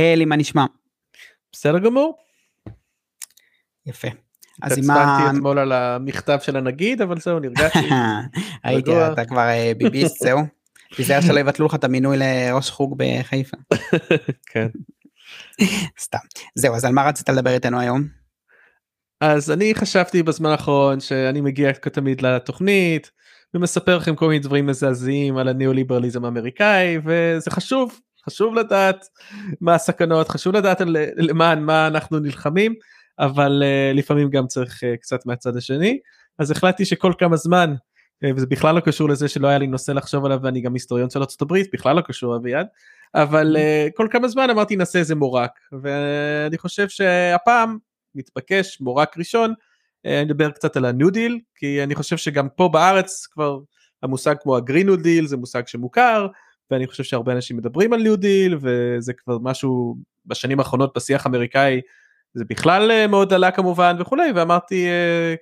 הלי, מה נשמע? בסדר גמור. יפה. אז עם ה... התעצבנתי אתמול על המכתב של הנגיד, אבל זהו, נרגעתי. ראיתי, אתה כבר אה, ביביסט, זהו. תיזהר שלא יבטלו לך את המינוי לראש חוג בחיפה. כן. סתם. זהו, אז על מה רצית לדבר איתנו היום? אז אני חשבתי בזמן האחרון שאני מגיע כתמיד לתוכנית ומספר לכם כל מיני דברים מזעזעים על הניאו-ליברליזם האמריקאי וזה חשוב חשוב לדעת מה הסכנות חשוב לדעת למען מה אנחנו נלחמים אבל uh, לפעמים גם צריך uh, קצת מהצד השני. אז החלטתי שכל כמה זמן uh, וזה בכלל לא קשור לזה שלא היה לי נושא לחשוב עליו ואני גם היסטוריון של הברית בכלל לא קשור אביעד אבל כל כמה זמן אמרתי נעשה איזה מורק ואני חושב שהפעם מתבקש מורק ראשון אני אדבר קצת על הניו דיל כי אני חושב שגם פה בארץ כבר המושג כמו ה Green New Deal זה מושג שמוכר ואני חושב שהרבה אנשים מדברים על ניו דיל וזה כבר משהו בשנים האחרונות בשיח האמריקאי זה בכלל אה, מאוד עלה כמובן וכולי ואמרתי אה,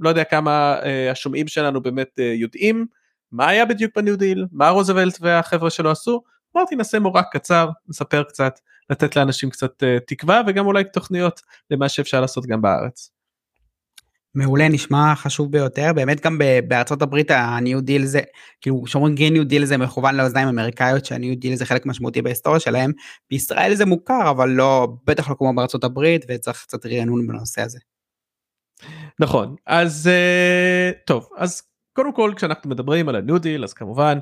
לא יודע כמה אה, השומעים שלנו באמת יודעים מה היה בדיוק בניו דיל מה רוזוולט והחבר'ה שלו עשו אמרתי נעשה פרק קצר נספר קצת לתת לאנשים קצת תקווה וגם אולי תוכניות למה שאפשר לעשות גם בארץ. מעולה נשמע חשוב ביותר באמת גם בארצות הברית הניו דיל זה כאילו שאומרים Green New Deal זה מכוון לאוזניים אמריקאיות שהניו דיל זה חלק משמעותי בהיסטוריה שלהם בישראל זה מוכר אבל לא בטח לא כמו בארצות הברית וצריך קצת רענון בנושא הזה. נכון אז אה, טוב אז קודם כל כשאנחנו מדברים על הניו דיל אז כמובן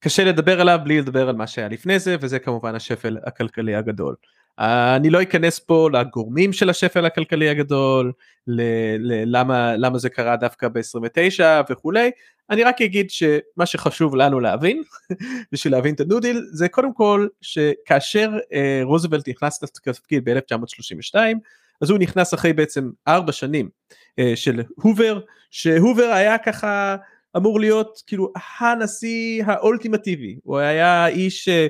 קשה לדבר עליו בלי לדבר על מה שהיה לפני זה וזה כמובן השפל הכלכלי הגדול. אני לא אכנס פה לגורמים של השפל הכלכלי הגדול, ללמה למה זה קרה דווקא ב-29 וכולי, אני רק אגיד שמה שחשוב לנו להבין, בשביל להבין את הניו דיל, זה קודם כל שכאשר אה, רוזוולט נכנס לתפקיד ב-1932, אז הוא נכנס אחרי בעצם ארבע שנים אה, של הובר, שהובר היה ככה אמור להיות כאילו הנשיא האולטימטיבי, הוא היה איש אה,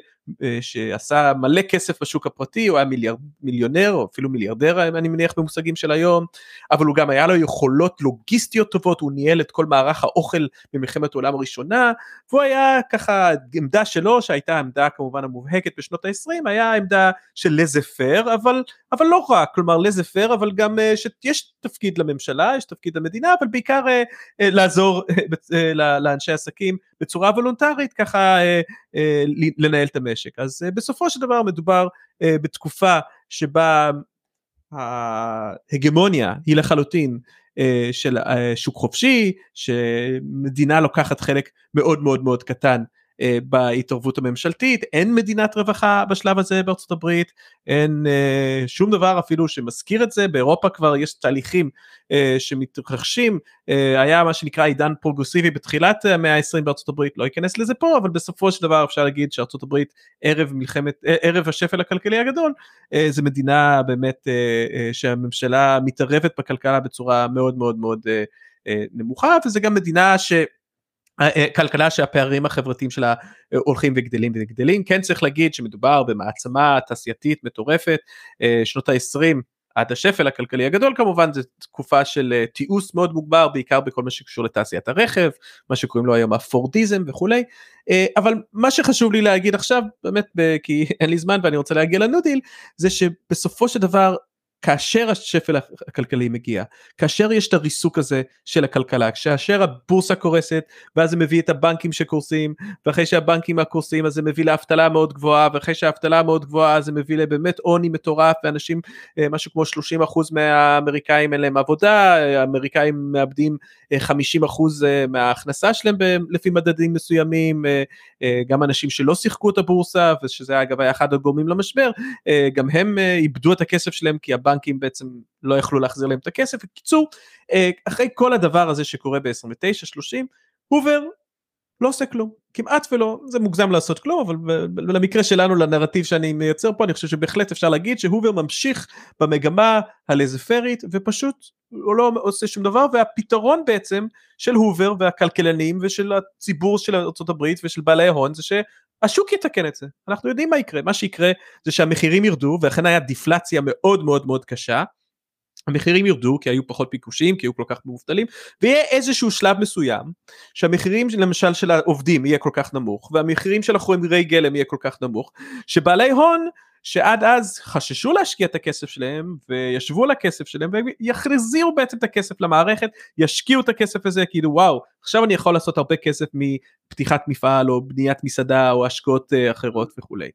שעשה מלא כסף בשוק הפרטי, הוא היה מיליאר, מיליונר או אפילו מיליארדר אני מניח במושגים של היום, אבל הוא גם היה לו יכולות לוגיסטיות טובות, הוא ניהל את כל מערך האוכל במלחמת העולם הראשונה, והוא היה ככה עמדה שלו שהייתה עמדה כמובן המובהקת בשנות ה-20, היה עמדה של לזה פר, אבל, אבל לא רק, כלומר לזה פר, אבל גם אה, שיש תפקיד לממשלה, יש תפקיד למדינה, אבל בעיקר אה, לעזור לאנשי עסקים בצורה וולונטרית ככה לנהל את המשק. אז uh, בסופו של דבר מדובר uh, בתקופה שבה ההגמוניה היא לחלוטין של שוק חופשי, שמדינה לוקחת חלק מאוד מאוד מאוד קטן אה, בהתערבות הממשלתית, אין מדינת רווחה בשלב הזה בארצות הברית, אין אה, שום דבר אפילו שמזכיר את זה, באירופה כבר יש תהליכים אה, שמתרחשים, היה מה שנקרא עידן פרוגרסיבי בתחילת המאה ה-20 בארצות הברית, לא אכנס לזה פה, אבל בסופו של דבר אפשר להגיד שארצות הברית ערב מלחמת, ערב השפל הכלכלי הגדול, זה מדינה באמת שהממשלה מתערבת בכלכלה בצורה מאוד מאוד מאוד נמוכה, וזה גם מדינה ש... אה, אה, כלכלה שהפערים החברתיים שלה אה, הולכים וגדלים וגדלים. כן צריך להגיד שמדובר במעצמה תעשייתית מטורפת. שנות ה-20 עד השפל הכלכלי הגדול כמובן זו תקופה של תיעוש מאוד מוגבר בעיקר בכל מה שקשור לתעשיית הרכב מה שקוראים לו היום הפורדיזם וכולי. אבל מה שחשוב לי להגיד עכשיו באמת כי אין לי זמן ואני רוצה להגיע לנודיל זה שבסופו של דבר כאשר השפל הכלכלי מגיע, כאשר יש את הריסוק הזה של הכלכלה, כאשר הבורסה קורסת ואז זה מביא את הבנקים שקורסים ואחרי שהבנקים הקורסים אז זה מביא לאבטלה מאוד גבוהה ואחרי שהאבטלה מאוד גבוהה זה מביא לבאמת עוני מטורף ואנשים אה, משהו כמו 30% מהאמריקאים אין להם עבודה, האמריקאים מאבדים 50% אה, אה, מההכנסה שלהם לפי מדדים מסוימים, גם אנשים שלא שיחקו את הבורסה ושזה אגב היה אחד הגורמים למשבר, גם הם איבדו את הכסף שלהם כי הבנק הבנקים בעצם לא יכלו להחזיר להם את הכסף. בקיצור, אה, אחרי כל הדבר הזה שקורה ב-29-30, הובר לא עושה כלום, כמעט ולא, זה מוגזם לעשות כלום, אבל למקרה שלנו, לנרטיב שאני מייצר פה, אני חושב שבהחלט אפשר להגיד שהובר ממשיך במגמה הלזפרית, ופשוט הוא לא עושה שום דבר, והפתרון בעצם של הובר והכלכלנים ושל הציבור של ארה"ב ושל בעלי ההון זה. השוק יתקן את זה, אנחנו יודעים מה יקרה, מה שיקרה זה שהמחירים ירדו ואכן היה דיפלציה מאוד מאוד מאוד קשה, המחירים ירדו כי היו פחות ביקושים כי היו כל כך מובטלים ויהיה איזשהו שלב מסוים שהמחירים למשל של העובדים יהיה כל כך נמוך והמחירים של החומרי גלם יהיה כל כך נמוך שבעלי הון שעד אז חששו להשקיע את הכסף שלהם וישבו על הכסף שלהם ויחזירו בעצם את הכסף למערכת, ישקיעו את הכסף הזה כאילו וואו עכשיו אני יכול לעשות הרבה כסף מפתיחת מפעל או בניית מסעדה או השקעות אה, אחרות וכולי.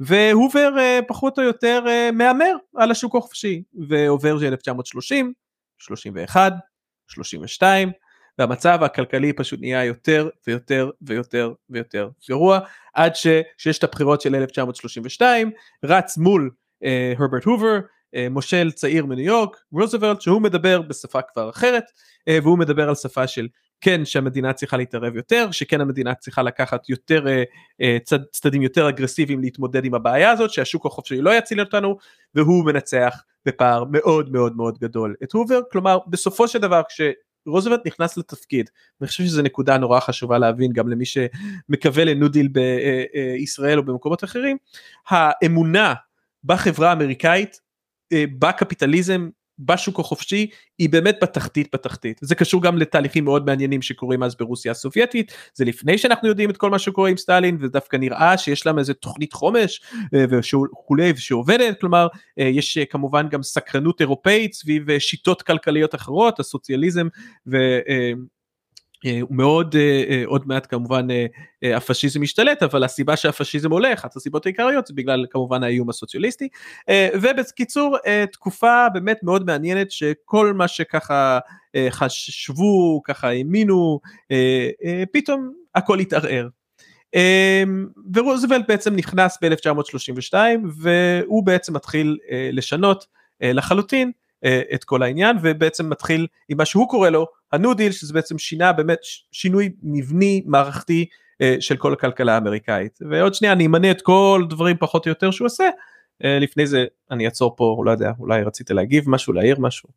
והובר אה, פחות או יותר אה, מהמר על השוק החופשי ועובר של 1930, 31, 32 והמצב הכלכלי פשוט נהיה יותר ויותר ויותר ויותר גרוע עד שיש את הבחירות של 1932 רץ מול הרברט uh, הובר uh, מושל צעיר מניו יורק רוזוולט שהוא מדבר בשפה כבר אחרת uh, והוא מדבר על שפה של כן שהמדינה צריכה להתערב יותר, שכן המדינה צריכה לקחת יותר אה, אה, צד, צדדים יותר אגרסיביים להתמודד עם הבעיה הזאת, שהשוק החופשי לא יציל אותנו, והוא מנצח בפער מאוד מאוד מאוד גדול את הובר, כלומר בסופו של דבר כשרוזוולט נכנס לתפקיד, אני חושב שזו נקודה נורא חשובה להבין גם למי שמקווה לניו דיל בישראל או במקומות אחרים, האמונה בחברה האמריקאית, אה, בקפיטליזם בשוק החופשי היא באמת בתחתית בתחתית. זה קשור גם לתהליכים מאוד מעניינים שקורים אז ברוסיה הסובייטית. זה לפני שאנחנו יודעים את כל מה שקורה עם סטלין ודווקא נראה שיש להם איזה תוכנית חומש אה, וכולי שעובדת כלומר אה, יש אה, כמובן גם סקרנות אירופאית סביב שיטות כלכליות אחרות הסוציאליזם ו... אה, הוא מאוד אה, אה, עוד מעט כמובן הפשיזם משתלט אבל הסיבה שהפשיזם עולה אחת הסיבות העיקריות זה בגלל כמובן האיום הסוציאליסטי ובקיצור תקופה באמת מאוד מעניינת שכל מה שככה חשבו ככה האמינו פתאום הכל התערער. ורוזוולט בעצם נכנס ב-1932 והוא בעצם מתחיל לשנות לחלוטין את כל העניין ובעצם מתחיל עם מה שהוא קורא לו הניו דיל שזה בעצם שינה באמת שינוי מבני מערכתי אה, של כל הכלכלה האמריקאית. ועוד שנייה אני אמנה את כל דברים פחות או יותר שהוא עושה. אה, לפני זה אני אעצור פה לא יודע אולי רצית להגיב משהו להעיר משהו.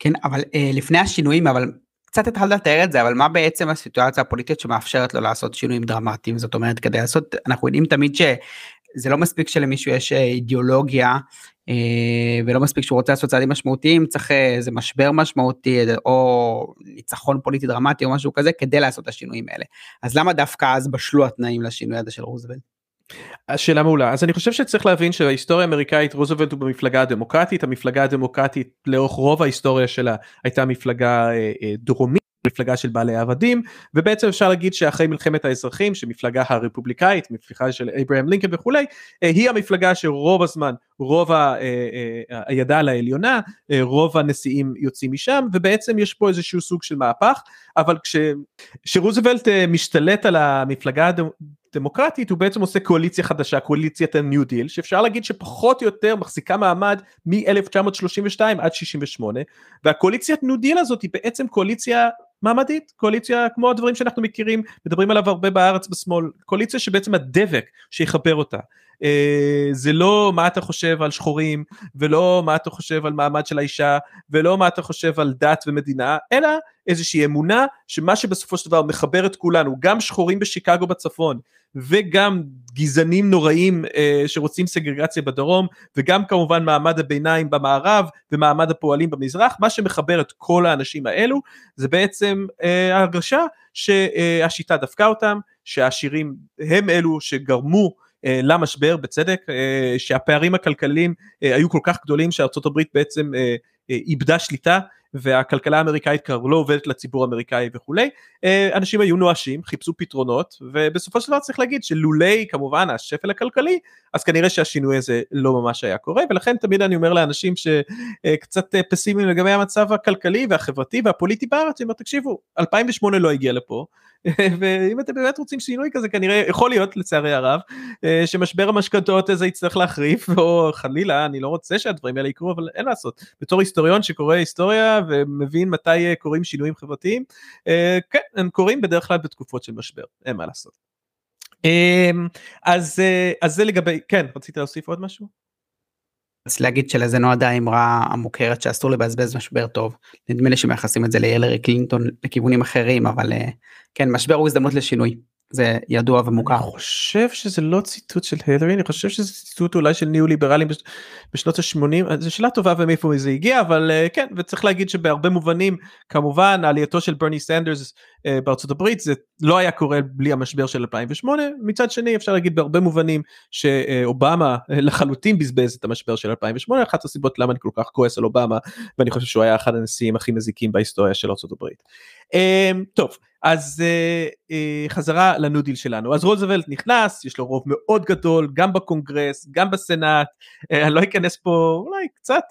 כן אבל אה, לפני השינויים אבל קצת התחלת לתאר את זה אבל מה בעצם הסיטואציה הפוליטית שמאפשרת לו לעשות שינויים דרמטיים? זאת אומרת כדי לעשות אנחנו יודעים תמיד שזה לא מספיק שלמישהו יש אידיאולוגיה ולא מספיק שהוא רוצה לעשות צעדים משמעותיים צריך אה, איזה משבר משמעותי או ניצחון פוליטי דרמטי או משהו כזה כדי לעשות את השינויים האלה. אז למה דווקא אז בשלו התנאים לשינוי הזה של רוזוולט. השאלה מעולה. אז אני חושב שצריך להבין שההיסטוריה האמריקאית רוזוולט הוא במפלגה הדמוקרטית המפלגה הדמוקרטית לאורך רוב ההיסטוריה שלה הייתה מפלגה אה, דרומית מפלגה של בעלי עבדים ובעצם אפשר להגיד שאחרי מלחמת האזרחים שמפלגה הרפובליקאית מפלגה של אברהם לינקן וכולי אה, היא המפלגה שרוב הזמן רוב אה, אה, הידה על העליונה רוב הנשיאים יוצאים משם ובעצם יש פה איזשהו סוג של מהפך אבל כשרוזוולט משתלט על המפלגה דמוקרטית הוא בעצם עושה קואליציה חדשה קואליציית הניו דיל שאפשר להגיד שפחות או יותר מחזיקה מעמד מ-1932 עד 68 והקואליציית ניו דיל הזאת היא בעצם קואליציה מעמדית קואליציה כמו הדברים שאנחנו מכירים מדברים עליו הרבה בארץ בשמאל קואליציה שבעצם הדבק שיחבר אותה זה לא מה אתה חושב על שחורים ולא מה אתה חושב על מעמד של האישה ולא מה אתה חושב על דת ומדינה אלא איזושהי אמונה שמה שבסופו של דבר מחבר את כולנו גם שחורים בשיקגו בצפון וגם גזענים נוראים אה, שרוצים סגרגציה בדרום וגם כמובן מעמד הביניים במערב ומעמד הפועלים במזרח מה שמחבר את כל האנשים האלו זה בעצם אה, ההרגשה שהשיטה דפקה אותם שהעשירים הם אלו שגרמו אה, למשבר בצדק אה, שהפערים הכלכליים אה, היו כל כך גדולים שארצות הברית בעצם אה, אה, איבדה שליטה והכלכלה האמריקאית כבר לא עובדת לציבור האמריקאי וכולי, אה, אנשים היו נואשים, חיפשו פתרונות, ובסופו של דבר צריך להגיד שלולי כמובן השפל הכלכלי, אז כנראה שהשינוי הזה לא ממש היה קורה, ולכן תמיד אני אומר לאנשים שקצת אה, פסימיים לגבי המצב הכלכלי והחברתי והפוליטי בארץ, אני אומר תקשיבו, 2008 לא הגיע לפה, ואם אתם באמת רוצים שינוי כזה כנראה יכול להיות לצערי הרב אה, שמשבר המשכנתאות הזה יצטרך להחריף או חלילה אני לא רוצה שהדברים האלה יקרו אבל אין לעשות בתור היסטוריון שקורא היסטוריה ומבין מתי אה, קורים שינויים חברתיים אה, כן הם קורים בדרך כלל בתקופות של משבר אין מה לעשות. אז אז זה לגבי כן רצית להוסיף עוד משהו? אז להגיד שלזה נועדה האמרה המוכרת שאסור לבזבז משבר טוב. נדמה לי שמייחסים את זה להילרי קלינטון לכיוונים אחרים אבל כן משבר הוא הזדמנות לשינוי זה ידוע ומוכר. אני חושב שזה לא ציטוט של הילרי אני חושב שזה ציטוט אולי של ניאו ליברלים בשנות ה-80 זו שאלה טובה ומאיפה זה הגיע אבל כן וצריך להגיד שבהרבה מובנים כמובן עלייתו של ברני סנדרס בארצות הברית זה לא היה קורה בלי המשבר של 2008 מצד שני אפשר להגיד בהרבה מובנים שאובמה לחלוטין בזבז את המשבר של 2008 אחת הסיבות למה אני כל כך כועס על אובמה ואני חושב שהוא היה אחד הנשיאים הכי מזיקים בהיסטוריה של ארה"ב. אמ, טוב אז אה, אה, חזרה לניו דיל שלנו. אז רוזוולט נכנס יש לו רוב מאוד גדול גם בקונגרס גם בסנאט. אה, אני לא אכנס פה אולי קצת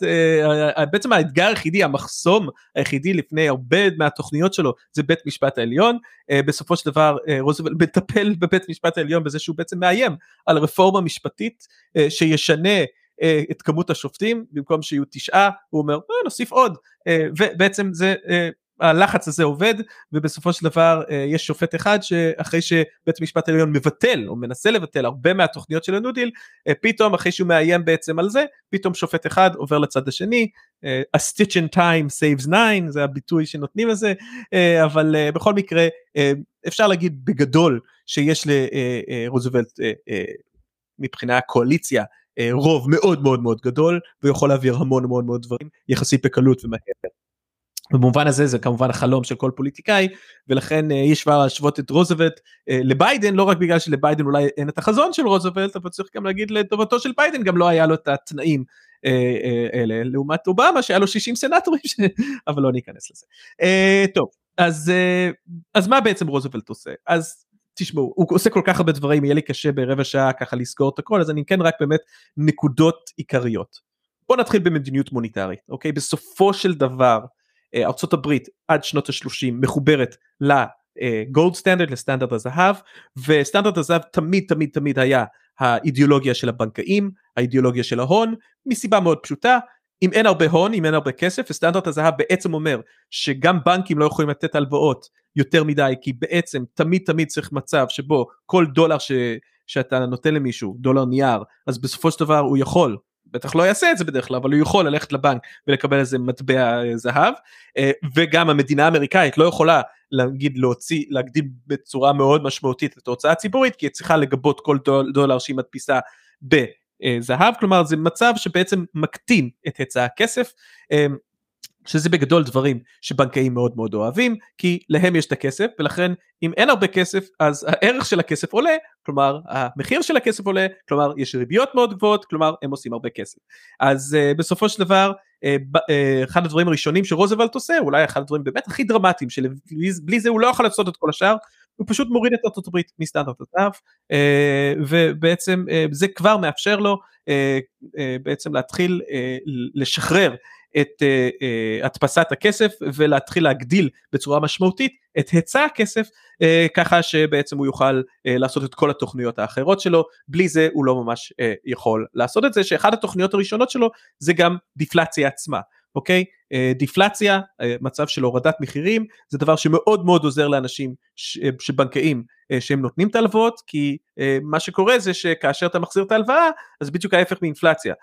בעצם האתגר היחידי המחסום היחידי לפני הרבה מהתוכניות שלו זה בית משפט העליון. בסופו של דבר רוזוולט מטפל בבית משפט העליון בזה שהוא בעצם מאיים על רפורמה משפטית שישנה את כמות השופטים במקום שיהיו תשעה הוא אומר נוסיף עוד. ובעצם זה הלחץ הזה עובד ובסופו של דבר אה, יש שופט אחד שאחרי שבית המשפט העליון מבטל או מנסה לבטל הרבה מהתוכניות של הניו דיל אה, פתאום אחרי שהוא מאיים בעצם על זה פתאום שופט אחד עובר לצד השני אה, a stitch in time saves nine זה הביטוי שנותנים לזה אבל בכל מקרה אפשר להגיד בגדול שיש לרוזוולט מבחינה קואליציה רוב מאוד מאוד מאוד גדול ויכול להעביר המון המון מאוד דברים יחסית בקלות ומהר. במובן הזה זה כמובן החלום של כל פוליטיקאי ולכן אי אפשר להשוות את רוזוולט אה, לביידן לא רק בגלל שלביידן אולי אין את החזון של רוזוולט אבל צריך גם להגיד לטובתו של ביידן גם לא היה לו את התנאים אה, אה, אלה לעומת אובמה שהיה לו 60 סנטורים ש... אבל לא ניכנס לזה. טוב אז אז מה בעצם רוזוולט עושה אז תשמעו הוא עושה כל כך הרבה דברים יהיה לי קשה ברבע שעה ככה לסגור את הכל אז אני כן רק באמת נקודות עיקריות. בוא נתחיל במדיניות מוניטרית אוקיי בסופו של דבר אה, ארצות הברית עד שנות ה-30 מחוברת לגולד סטנדרט לסטנדרט הזהב וסטנדרט הזהב תמיד תמיד תמיד היה האידיאולוגיה של הבנקאים האידיאולוגיה של ההון מסיבה מאוד פשוטה אם אין הרבה הון אם אין הרבה כסף וסטנדרט הזהב בעצם אומר שגם בנקים לא יכולים לתת הלוואות יותר מדי כי בעצם תמיד תמיד צריך מצב שבו כל דולר ש... שאתה נותן למישהו דולר נייר אז בסופו של דבר הוא יכול בטח לא יעשה את זה בדרך כלל אבל הוא יכול ללכת לבנק ולקבל איזה מטבע אה, זהב. אה, וגם המדינה האמריקאית לא יכולה להגיד להוציא להגדיל בצורה מאוד משמעותית את ההוצאה הציבורית כי היא צריכה לגבות כל דולר שהיא מדפיסה בזהב כלומר זה מצב שבעצם מקטין את היצע הכסף. אה, שזה בגדול דברים שבנקאים מאוד מאוד אוהבים כי להם יש את הכסף ולכן אם אין הרבה כסף אז הערך של הכסף עולה כלומר המחיר של הכסף עולה כלומר יש ריביות מאוד גבוהות כלומר הם עושים הרבה כסף. אז uh, בסופו של דבר uh, uh, אחד הדברים הראשונים שרוזוולט עושה אולי אחד הדברים באמת הכי דרמטיים שבלי זה הוא לא יכול לעשות את כל השאר הוא פשוט מוריד את ארצות הברית מסטנדרט הזהב ובעצם זה כבר מאפשר לו בעצם להתחיל לשחרר את uh, uh, הדפסת הכסף ולהתחיל להגדיל בצורה משמעותית את היצע הכסף uh, ככה שבעצם הוא יוכל uh, לעשות את כל התוכניות האחרות שלו. בלי זה הוא לא ממש uh, יכול לעשות את זה שאחד התוכניות הראשונות שלו זה גם דיפלציה עצמה אוקיי? אה, דיפלציה אה, מצב של הורדת מחירים זה דבר שמאוד מאוד עוזר לאנשים אה, שבנקאים שהם נותנים את ההלוואות כי מה שקורה זה שכאשר אתה מחזיר את ההלוואה אז בדיוק ההפך מאינפלציה.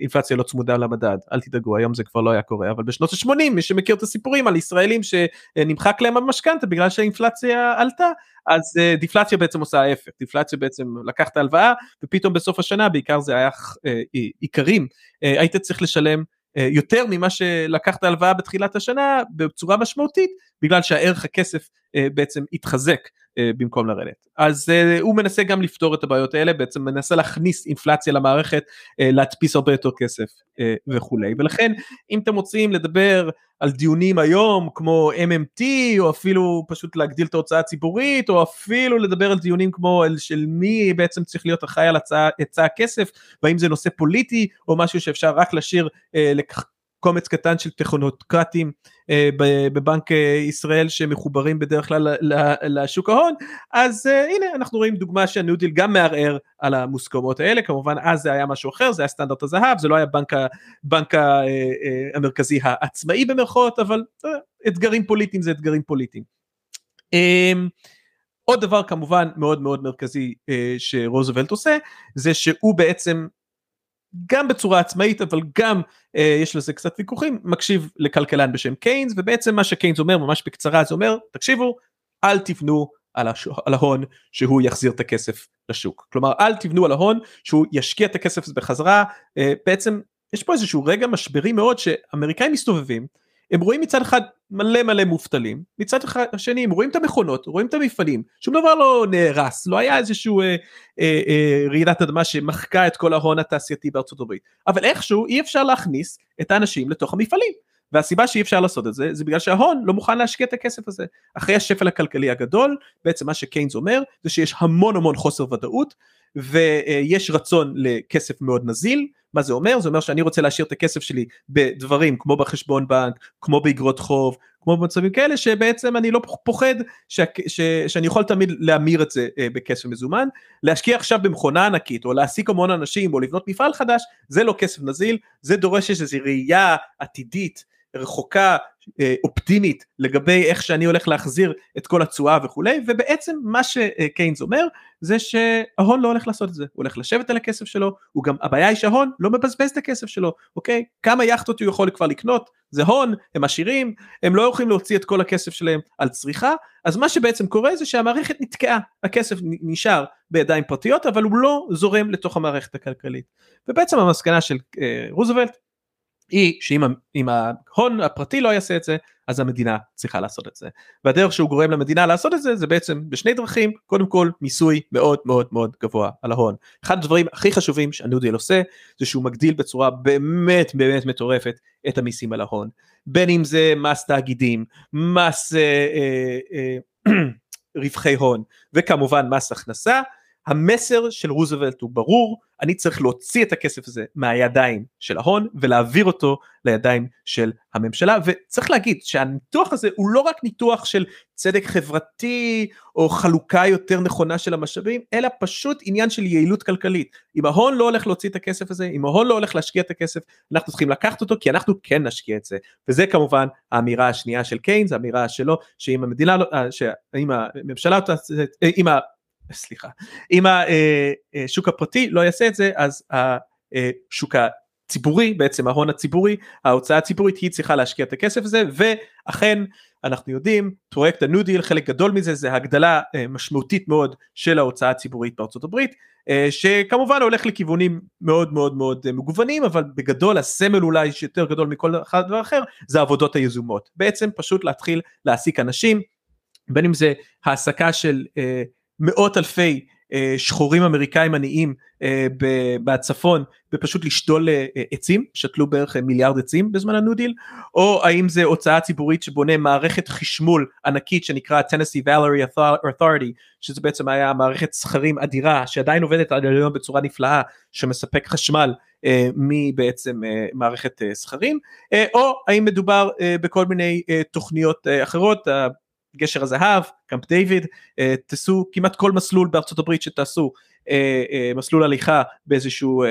אינפלציה לא צמודה למדד אל תדאגו היום זה כבר לא היה קורה אבל בשנות ה-80 מי שמכיר את הסיפורים על ישראלים שנמחק להם המשכנתה בגלל שהאינפלציה עלתה אז דיפלציה בעצם עושה ההפך. דיפלציה בעצם לקח את ההלוואה ופתאום בסוף השנה בעיקר זה היה עיקרים היית צריך לשלם יותר ממה שלקחת הלוואה בתחילת השנה בצורה משמעותית בגלל שהערך הכסף אה, בעצם התחזק. אה, במקום לרדת. אז הוא מנסה גם לפתור את הבעיות האלה, בעצם מנסה להכניס אינפלציה למערכת, להדפיס הרבה יותר כסף וכולי. ולכן אם אתם רוצים לדבר על דיונים היום כמו MMT או אפילו פשוט להגדיל את ההוצאה הציבורית או אפילו לדבר על דיונים כמו על של מי בעצם צריך להיות אחראי על היצע הכסף והאם זה נושא פוליטי או משהו שאפשר רק להשאיר אה, קומץ קטן של טכנוקרטים אה, בבנק אה, ישראל שמחוברים בדרך כלל לשוק ההון אז אה, הנה אנחנו רואים דוגמה שהניו דיל גם מערער על המוסכמות האלה כמובן אז זה היה משהו אחר זה היה סטנדרט הזהב זה לא היה בנק, בנק המרכזי העצמאי במרכאות אבל אתגרים פוליטיים זה אתגרים פוליטיים. עוד דבר כמובן מאוד מאוד מרכזי שרוזוולט עושה זה שהוא בעצם גם בצורה עצמאית אבל גם אה, יש לזה קצת ויכוחים מקשיב לכלכלן בשם קיינס ובעצם מה שקיינס אומר ממש בקצרה זה אומר תקשיבו אל תבנו על, הש... על ההון שהוא יחזיר את הכסף לשוק. כלומר אל תבנו על ההון שהוא ישקיע את הכסף בחזרה. אה, בעצם יש פה איזשהו רגע משברי מאוד שאמריקאים מסתובבים הם רואים מצד אחד מלא מלא מובטלים, מצד שני הם רואים את המכונות, רואים את המפעלים, שום דבר לא נהרס, לא היה איזשהו אה, אה, אה, רעידת אדמה שמחקה את כל ההון התעשייתי בארצות הברית, אבל איכשהו אי אפשר להכניס את האנשים לתוך המפעלים. והסיבה שאי אפשר לעשות את זה, זה בגלל שההון לא מוכן להשקיע את הכסף הזה. אחרי השפל הכלכלי הגדול, בעצם מה שקיינס אומר, זה שיש המון המון חוסר ודאות, ויש רצון לכסף מאוד נזיל, מה זה אומר? זה אומר שאני רוצה להשאיר את הכסף שלי בדברים כמו בחשבון בנק, כמו באגרות חוב, כמו במצבים כאלה שבעצם אני לא פוחד ש, ש, שאני יכול תמיד להמיר את זה אה, בכסף מזומן. להשקיע עכשיו במכונה ענקית או להעסיק המון אנשים או לבנות מפעל חדש זה לא כסף נזיל, זה דורש איזושהי ראייה עתידית רחוקה אופטימית לגבי איך שאני הולך להחזיר את כל התשואה וכולי ובעצם מה שקיינס אומר זה שההון לא הולך לעשות את זה. הוא הולך לשבת על הכסף שלו הוא גם הבעיה היא שההון לא מבזבז את הכסף שלו אוקיי? כמה יכטות הוא יכול כבר לקנות? זה הון הם עשירים הם לא יכולים להוציא את כל הכסף שלהם על צריכה. אז מה שבעצם קורה זה שהמערכת נתקעה הכסף נשאר בידיים פרטיות אבל הוא לא זורם לתוך המערכת הכלכלית. ובעצם המסקנה של אה, רוזוולט היא שאם ההון הפרטי לא יעשה את זה אז המדינה צריכה לעשות את זה. והדרך שהוא גורם למדינה לעשות את זה זה בעצם בשני דרכים קודם כל מיסוי מאוד מאוד מאוד גבוה על ההון. אחד הדברים הכי חשובים שהניו עושה זה שהוא מגדיל בצורה באמת באמת מטורפת את המיסים על ההון. בין אם זה מס תאגידים מס אה, אה, אה, רווחי הון וכמובן מס הכנסה המסר של רוזוולט הוא ברור, אני צריך להוציא את הכסף הזה מהידיים של ההון ולהעביר אותו לידיים של הממשלה וצריך להגיד שהניתוח הזה הוא לא רק ניתוח של צדק חברתי או חלוקה יותר נכונה של המשאבים אלא פשוט עניין של יעילות כלכלית. אם ההון לא הולך להוציא את הכסף הזה, אם ההון לא הולך להשקיע את הכסף אנחנו צריכים לקחת אותו כי אנחנו כן נשקיע את זה וזה כמובן האמירה השנייה של קיינס, האמירה שלו שאם המדינה לא, אה, שאם הממשלה, אה, אם סליחה, אם השוק אה, הפרטי לא יעשה את זה אז השוק הציבורי בעצם ההון הציבורי ההוצאה הציבורית היא צריכה להשקיע את הכסף הזה ואכן אנחנו יודעים פרויקט הניו דיל חלק גדול מזה זה הגדלה אה, משמעותית מאוד של ההוצאה הציבורית בארצות הברית אה, שכמובן הולך לכיוונים מאוד מאוד מאוד מגוונים אבל בגדול הסמל אולי שיותר גדול מכל אחד דבר אחר זה העבודות היזומות. בעצם פשוט להתחיל להעסיק אנשים בין אם זה העסקה של מאות אלפי אה, שחורים אמריקאים עניים אה, בצפון ופשוט לשתול אה, עצים, שתלו בערך מיליארד עצים בזמן הניו דיל, או האם זה הוצאה ציבורית שבונה מערכת חשמול ענקית שנקרא Tennessee Valerie Authority, שזה בעצם היה מערכת סכרים אדירה שעדיין עובדת עד היום בצורה נפלאה, שמספק חשמל מבעצם מערכת סכרים, או האם מדובר בכל מיני תוכניות אחרות, גשר הזהב, קמפ דיוויד, אה, תעשו כמעט כל מסלול בארצות הברית שתעשו אה, אה, מסלול הליכה באיזשהו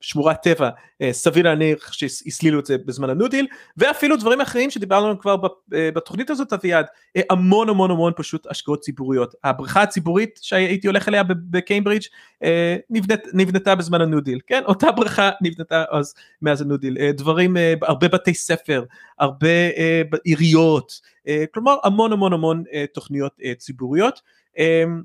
שמורת טבע סביר להניח שהסלילו את זה בזמן הניו-דיל ואפילו דברים אחרים שדיברנו עליהם כבר בתוכנית הזאת אביעד המון המון המון פשוט השקעות ציבוריות. הבריכה הציבורית שהייתי הולך אליה בקיימברידג' נבנית, נבנתה בזמן הניו-דיל כן אותה בריכה נבנתה אז מאז הניו-דיל דברים הרבה בתי ספר הרבה עיריות כלומר המון המון המון תוכניות ציבוריות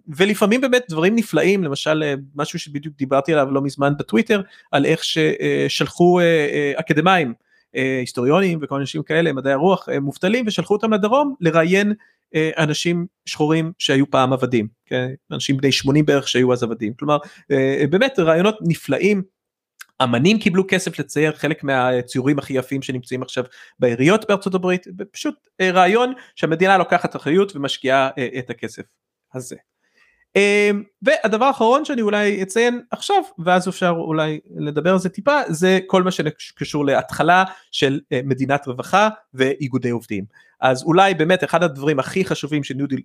ולפעמים באמת דברים נפלאים למשל אה, משהו שבדיוק דיברתי עליו לא מזמן בטוויטר על איך ששלחו אה, אה, אקדמאים היסטוריונים וכל אנשים כאלה מדעי הרוח מובטלים ושלחו אותם לדרום לראיין אנשים שחורים שהיו פעם עבדים, כן? אנשים בני 80 בערך שהיו אז עבדים, כלומר באמת רעיונות נפלאים. אמנים קיבלו כסף לצייר חלק מהציורים הכי יפים שנמצאים עכשיו בעיריות בארצות הברית, פשוט רעיון שהמדינה לוקחת אחריות ומשקיעה את הכסף הזה. אמ, והדבר האחרון שאני אולי אציין עכשיו ואז אפשר אולי לדבר על זה טיפה זה כל מה שקשור להתחלה של אה, מדינת רווחה ואיגודי עובדים אז אולי באמת אחד הדברים הכי חשובים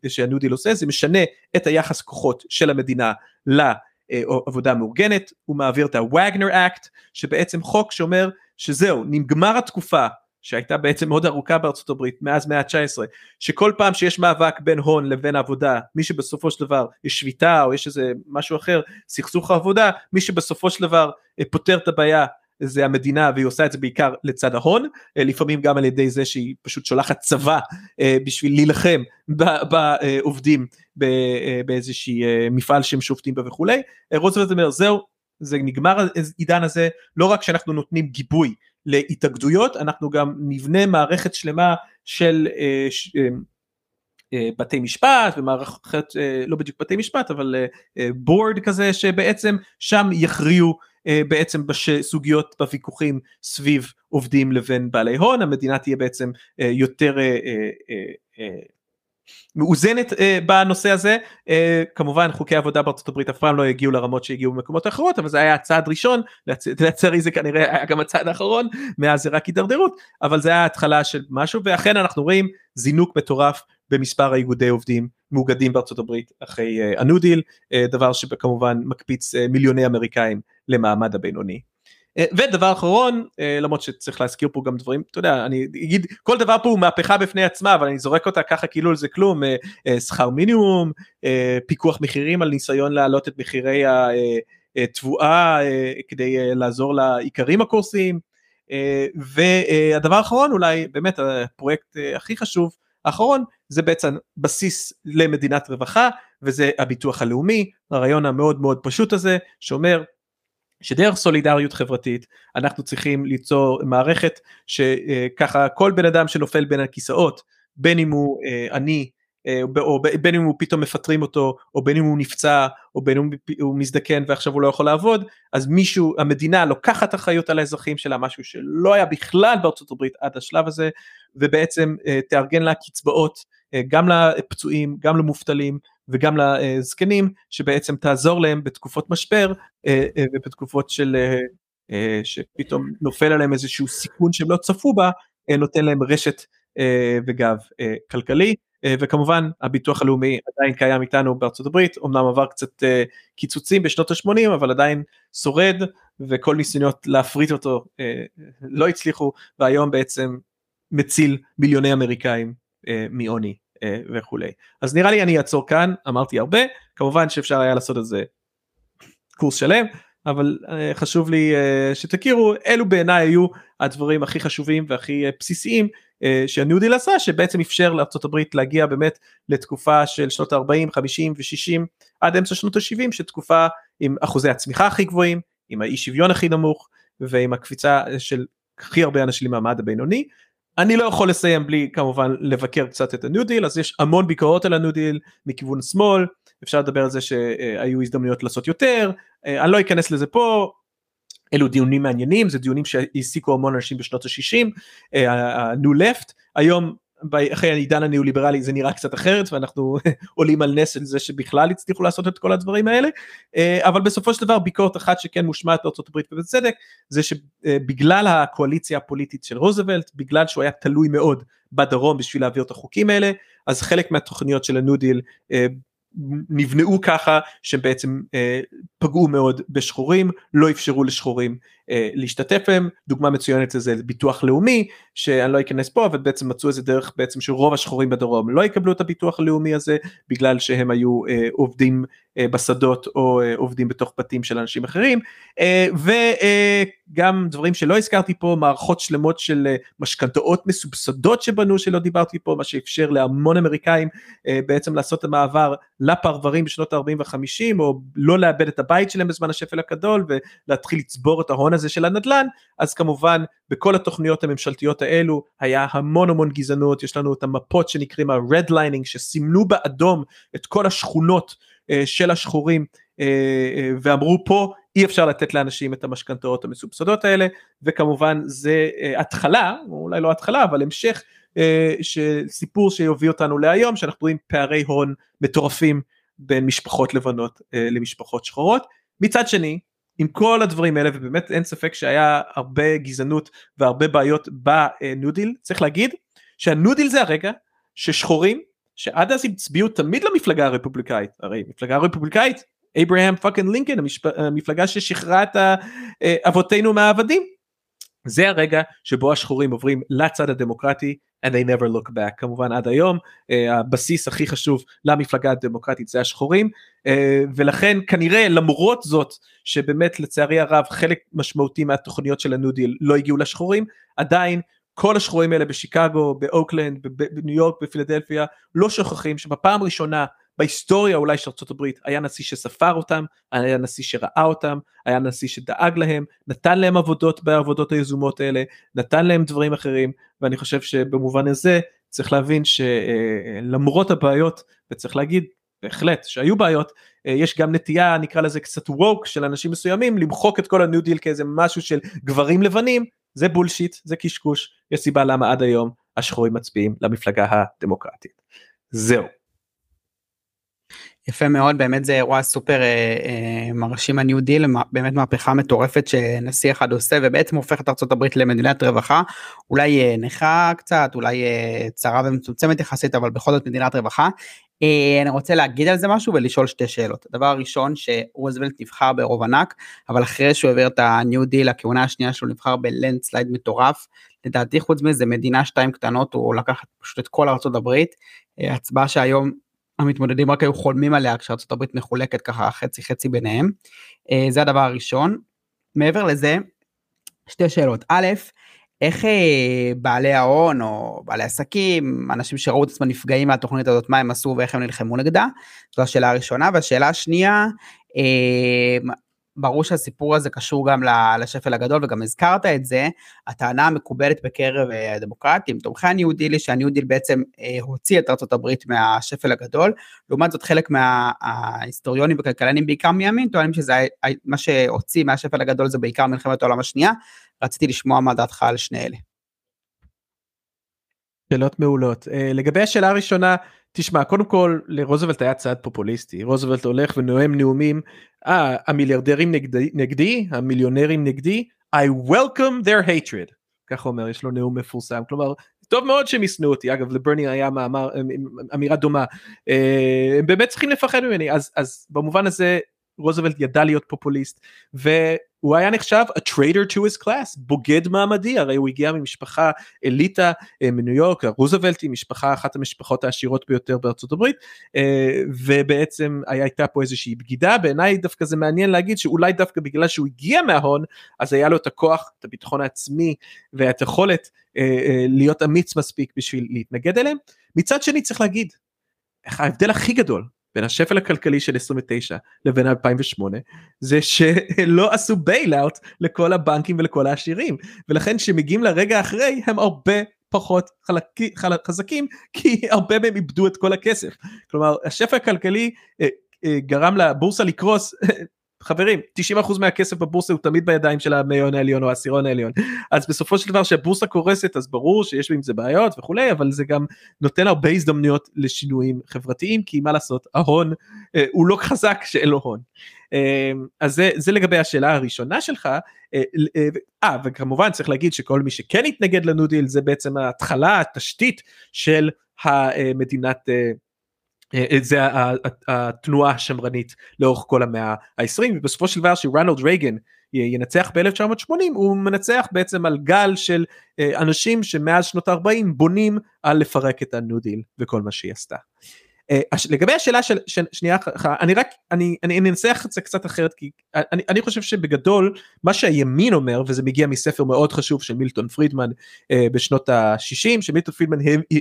שהניו דיל עושה זה משנה את היחס כוחות של המדינה לעבודה מאורגנת הוא מעביר את ה-Wagner Act שבעצם חוק שאומר שזהו נגמר התקופה שהייתה בעצם מאוד ארוכה בארצות הברית מאז מאה ה-19 שכל פעם שיש מאבק בין הון לבין עבודה מי שבסופו של דבר יש שביתה או יש איזה משהו אחר סכסוך עבודה מי שבסופו של דבר אה, פותר את הבעיה זה המדינה והיא עושה את זה בעיקר לצד ההון אה, לפעמים גם על ידי זה שהיא פשוט שולחת צבא אה, בשביל להילחם בעובדים באיזשהי מפעל שהם שופטים בה וכולי. רוזוולט אומר זהו זה נגמר העידן הזה לא רק שאנחנו נותנים גיבוי להתאגדויות, אנחנו גם נבנה מערכת שלמה של אה, ש, אה, אה, בתי משפט ומערכת, אה, לא בדיוק בתי משפט, אבל בורד כזה שבעצם שם יכריעו בעצם בסוגיות בוויכוחים סביב עובדים לבין בעלי הון, המדינה תהיה בעצם יותר מאוזנת uh, בנושא הזה. uh, כמובן חוקי עבודה בארצות הברית אף פעם לא הגיעו לרמות שהגיעו במקומות אחרות אבל זה היה הצעד ראשון. לצערי זה כנראה היה גם הצעד האחרון מאז זה רק הידרדרות. אבל זה היה התחלה של משהו ואכן אנחנו רואים זינוק מטורף במספר האיגודי עובדים מאוגדים בארצות הברית אחרי הניו uh, דיל uh, דבר שכמובן מקפיץ uh, מיליוני אמריקאים למעמד הבינוני. אה, ודבר אחרון אה, למרות שצריך להזכיר פה גם דברים אתה יודע אני אגיד כל דבר פה הוא מהפכה בפני עצמה אבל אני זורק אותה ככה כאילו זה כלום אה, שכר מינימום פיקוח מחירים על ניסיון להעלות את מחירי התבואה כדי לעזור לעיקרים הקורסים והדבר האחרון אולי באמת הפרויקט הכי חשוב האחרון זה בעצם בסיס למדינת רווחה וזה הביטוח הלאומי הרעיון המאוד מאוד פשוט הזה שאומר שדרך סולידריות חברתית אנחנו צריכים ליצור מערכת שככה כל בן אדם שנופל בין הכיסאות בין אם הוא אה, עני אה, או בין אם הוא פתאום מפטרים אותו או בין אם הוא נפצע או בין אם הוא מזדקן ועכשיו הוא לא יכול לעבוד אז מישהו המדינה לוקחת אחריות על האזרחים שלה משהו שלא היה בכלל בארצות הברית עד השלב הזה ובעצם אה, תארגן לה קצבאות גם לפצועים גם למובטלים וגם לזקנים שבעצם תעזור להם בתקופות משבר אה, אה, ובתקופות של אה, שפתאום נופל עליהם איזשהו סיכון שהם לא צפו בה נותן להם רשת וגב כלכלי. וכמובן הביטוח הלאומי עדיין קיים איתנו בארצות הברית אמנם עבר קצת קיצוצים בשנות ה-80 אבל עדיין שורד וכל ניסיונות להפריט אותו לא הצליחו והיום בעצם מציל מיליוני אמריקאים מעוני וכולי. אז נראה לי אני אעצור כאן, אמרתי הרבה, כמובן שאפשר היה לעשות את זה קורס שלם, אבל אה, חשוב לי אה, שתכירו, אלו בעיניי היו הדברים הכי חשובים והכי בסיסיים שהניו דיל עשה, שבעצם אפשר לארה"ב להגיע באמת לתקופה של שנות ה-40, 50 ו-60 עד אמצע שנות ה-70, שתקופה עם אחוזי הצמיחה הכי גבוהים, עם האי שוויון הכי נמוך ועם הקפיצה של הכי הרבה אנשים למעמד הבינוני, אני לא יכול לסיים בלי כמובן לבקר קצת את הניו דיל אז יש המון ביקורות על הניו דיל מכיוון שמאל. אפשר לדבר על זה שהיו הזדמנויות לעשות יותר. אה, אני לא אכנס לזה פה. אלו דיונים מעניינים זה דיונים שהעסיקו המון אנשים בשנות ה-60 ה-new left היום אחרי העידן הניאו-ליברלי זה נראה קצת אחרת ואנחנו עולים על נס על זה שבכלל הצליחו לעשות את כל הדברים האלה. אה, אבל בסופו של דבר ביקורת אחת שכן מושמעת בארצות הברית ובצדק זה שבגלל הקואליציה הפוליטית של רוזוולט בגלל שהוא היה תלוי מאוד בדרום בשביל להעביר את החוקים האלה אז חלק מהתוכניות של הניו דיל נבנאו ככה שבעצם אה, פגעו מאוד בשחורים, לא אפשרו לשחורים אה, להשתתף בהם, דוגמה מצוינת לזה זה ביטוח לאומי, שאני לא אכנס פה, אבל בעצם מצאו איזה דרך בעצם שרוב השחורים בדרום לא יקבלו את הביטוח הלאומי הזה, בגלל שהם היו אה, עובדים בשדות או אה, עובדים בתוך בתים של אנשים אחרים, אה, וגם דברים שלא הזכרתי פה, מערכות שלמות של אה, משכנתאות מסובסדות שבנו שלא דיברתי פה, מה שאפשר להמון אמריקאים אה, בעצם לעשות את המעבר לפרברים בשנות ה-40 וה-50, או לא לאבד את הבית שלהם בזמן השפל הגדול ולהתחיל לצבור את ההון הזה של הנדל"ן, אז כמובן בכל התוכניות הממשלתיות האלו היה המון המון גזענות, יש לנו את המפות שנקראים ה-redlining שסימנו באדום את כל השכונות של השחורים uh, uh, ואמרו פה אי אפשר לתת לאנשים את המשכנתאות המסובסדות האלה וכמובן זה התחלה, אולי לא התחלה אבל המשך של סיפור שיוביל אותנו להיום שאנחנו רואים פערי הון מטורפים בין משפחות לבנות למשפחות שחורות. מצד שני עם כל הדברים האלה ובאמת אין ספק שהיה הרבה גזענות והרבה בעיות בניו דיל צריך להגיד שהניו דיל זה הרגע ששחורים שעד אז הצביעו תמיד למפלגה הרפובליקאית. הרי מפלגה רפובליקאית אברהם fucking לינקן המפלגה ששחררה את אבותינו מהעבדים. זה הרגע שבו השחורים עוברים לצד הדמוקרטי and they never look back. כמובן עד היום אה, הבסיס הכי חשוב למפלגה הדמוקרטית זה השחורים ולכן כנראה למרות זאת שבאמת לצערי הרב חלק משמעותי מהתוכניות של הניו דיל לא הגיעו לשחורים עדיין כל השחורים האלה בשיקגו באוקלנד בניו יורק בפילדלפיה לא שוכחים שבפעם ראשונה בהיסטוריה אולי של ארה"ב היה נשיא שספר אותם, היה נשיא שראה אותם, היה נשיא שדאג להם, נתן להם עבודות בעבודות היזומות האלה, נתן להם דברים אחרים, ואני חושב שבמובן הזה צריך להבין שלמרות הבעיות, וצריך להגיד בהחלט שהיו בעיות, יש גם נטייה נקרא לזה קצת woke של אנשים מסוימים למחוק את כל הניו דיל כאיזה משהו של גברים לבנים, זה bullshit, זה קשקוש, יש סיבה למה עד היום השחורים מצביעים למפלגה הדמוקרטית. זהו. יפה מאוד באמת זה אירוע סופר אה, אה, מרשים הניו דיל באמת מהפכה מטורפת שנשיא אחד עושה ובעצם הופך את הברית למדינת רווחה אולי אה, נכה קצת אולי אה, צרה ומצומצמת יחסית אבל בכל זאת מדינת רווחה. אה, אני רוצה להגיד על זה משהו ולשאול שתי שאלות הדבר הראשון שרוזוולט נבחר ברוב ענק אבל אחרי שהוא העביר את הניו דיל הכהונה השנייה שלו נבחר ב landslide מטורף לדעתי חוץ מזה מדינה שתיים קטנות הוא לקח פשוט את כל הברית אה, הצבעה שהיום המתמודדים רק היו חולמים עליה כשארצות הברית מחולקת ככה חצי חצי ביניהם. אה, זה הדבר הראשון. מעבר לזה, שתי שאלות. א', איך אה, בעלי ההון או בעלי עסקים, אנשים שראו את עצמם נפגעים מהתוכנית הזאת, מה הם עשו ואיך הם נלחמו נגדה? זו השאלה הראשונה. והשאלה השנייה, אה, ברור שהסיפור הזה קשור גם לשפל הגדול וגם הזכרת את זה, הטענה המקובלת בקרב אה, הדמוקרטים, תומכי הניו דיל היא שהניו דיל בעצם אה, הוציא את ארה"ב מהשפל הגדול, לעומת זאת חלק מההיסטוריונים וכלכלנים בעיקר מימין טוענים שזה מה שהוציא מהשפל הגדול זה בעיקר מלחמת העולם השנייה, רציתי לשמוע מה דעתך על שני אלה. שאלות מעולות. אה, לגבי השאלה הראשונה, תשמע קודם כל לרוזוולט היה צעד פופוליסטי. רוזוולט הולך ונואם נאומים אה, המיליארדרים נגדי, נגדי המיליונרים נגדי I welcome their hatred. ככה אומר יש לו נאום מפורסם. כלומר טוב מאוד שהם ישנאו אותי. אגב לברני היה מאמר אמירה דומה. אה, הם באמת צריכים לפחד ממני. אז אז במובן הזה רוזוולט ידע להיות פופוליסט והוא היה נחשב a traitor to his class בוגד מעמדי הרי הוא הגיע ממשפחה אליטה אה, מניו יורק רוזוולט היא משפחה אחת המשפחות העשירות ביותר בארצות הברית אה, ובעצם הייתה פה איזושהי בגידה בעיניי דווקא זה מעניין להגיד שאולי דווקא בגלל שהוא הגיע מההון אז היה לו את הכוח את הביטחון העצמי ואת היכולת אה, להיות אמיץ מספיק בשביל להתנגד אליהם. מצד שני צריך להגיד ההבדל הכי גדול בין השפל הכלכלי של 29 לבין 2008 זה שלא עשו bailout לכל הבנקים ולכל העשירים ולכן שמגיעים לרגע אחרי הם הרבה פחות חלק, חזקים כי הרבה מהם איבדו את כל הכסף. כלומר השפל הכלכלי אה, אה, גרם לבורסה לקרוס חברים 90% מהכסף בבורסה הוא תמיד בידיים של המאיון העליון או העשירון העליון אז בסופו של דבר שהבורסה קורסת אז ברור שיש עם זה בעיות וכולי אבל זה גם נותן הרבה הזדמנויות לשינויים חברתיים כי מה לעשות ההון אה, הוא לא חזק שאין לו הון. אה, אז זה, זה לגבי השאלה הראשונה שלך אה, אה, אה וכמובן צריך להגיד שכל מי שכן התנגד לניו דיל זה בעצם ההתחלה התשתית של המדינת אה, זה התנועה השמרנית לאורך כל המאה ה-20 ובסופו של דבר שרונלד רייגן ינצח ב-1980 הוא מנצח בעצם על גל של אה, אנשים שמאז שנות ה-40 בונים על לפרק את הניו דיל וכל מה שהיא עשתה. לגבי השאלה השנייה אני רק אני אני אנסח את זה קצת אחרת כי אני, אני חושב שבגדול מה שהימין אומר וזה מגיע מספר מאוד חשוב של מילטון פרידמן בשנות ה-60 שמילטון פרידמן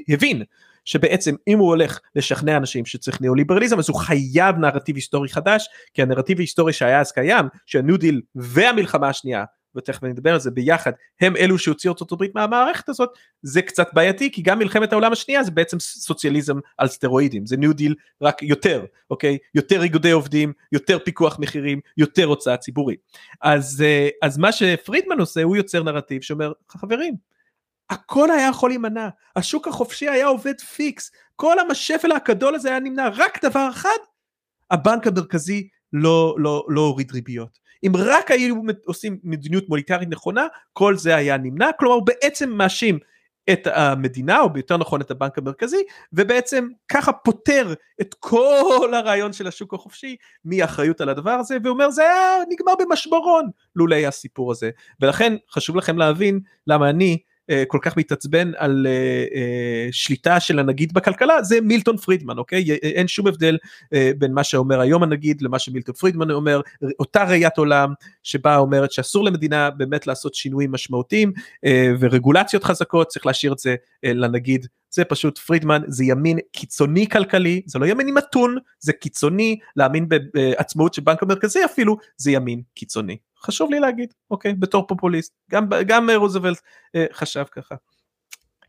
הבין שבעצם אם הוא הולך לשכנע אנשים שצריך ניאו-ליברליזם אז הוא חייב נרטיב היסטורי חדש כי הנרטיב ההיסטורי שהיה אז קיים שהניו דיל והמלחמה השנייה ותכף אני אדבר על זה ביחד הם אלו שהוציאו ארצות הברית מהמערכת הזאת זה קצת בעייתי כי גם מלחמת העולם השנייה זה בעצם סוציאליזם על סטרואידים. זה ניו דיל רק יותר אוקיי? יותר איגודי עובדים יותר פיקוח מחירים יותר הוצאה ציבורית. אז אה, אז מה שפרידמן עושה הוא יוצר נרטיב שאומר חברים הכל היה יכול להימנע, השוק החופשי היה עובד פיקס, כל השפל הגדול הזה היה נמנע, רק דבר אחד, הבנק המרכזי לא, לא, לא הוריד ריביות. אם רק היו עושים מדיניות מוניטרית נכונה, כל זה היה נמנע, כלומר הוא בעצם מאשים את המדינה, או יותר נכון את הבנק המרכזי, ובעצם ככה פותר את כל הרעיון של השוק החופשי מאחריות על הדבר הזה, ואומר זה היה נגמר במשברון לולא הסיפור הזה. ולכן חשוב לכם להבין למה אני כל כך מתעצבן על אה, אה, שליטה של הנגיד בכלכלה זה מילטון פרידמן אוקיי? אין שום הבדל בין מה שאומר היום הנגיד למה שמילטון פרידמן אומר. אותה ראיית עולם שבה אומרת שאסור למדינה באמת לעשות שינויים משמעותיים ורגולציות חזקות צריך להשאיר את זה לנגיד. זה פשוט פרידמן זה ימין קיצוני כלכלי זה לא ימין מתון זה קיצוני להאמין בעצמאות של בנק המרכזי אפילו זה ימין קיצוני חשוב לי להגיד אוקיי בתור פופוליסט גם גם רוזוולט אה, חשב ככה.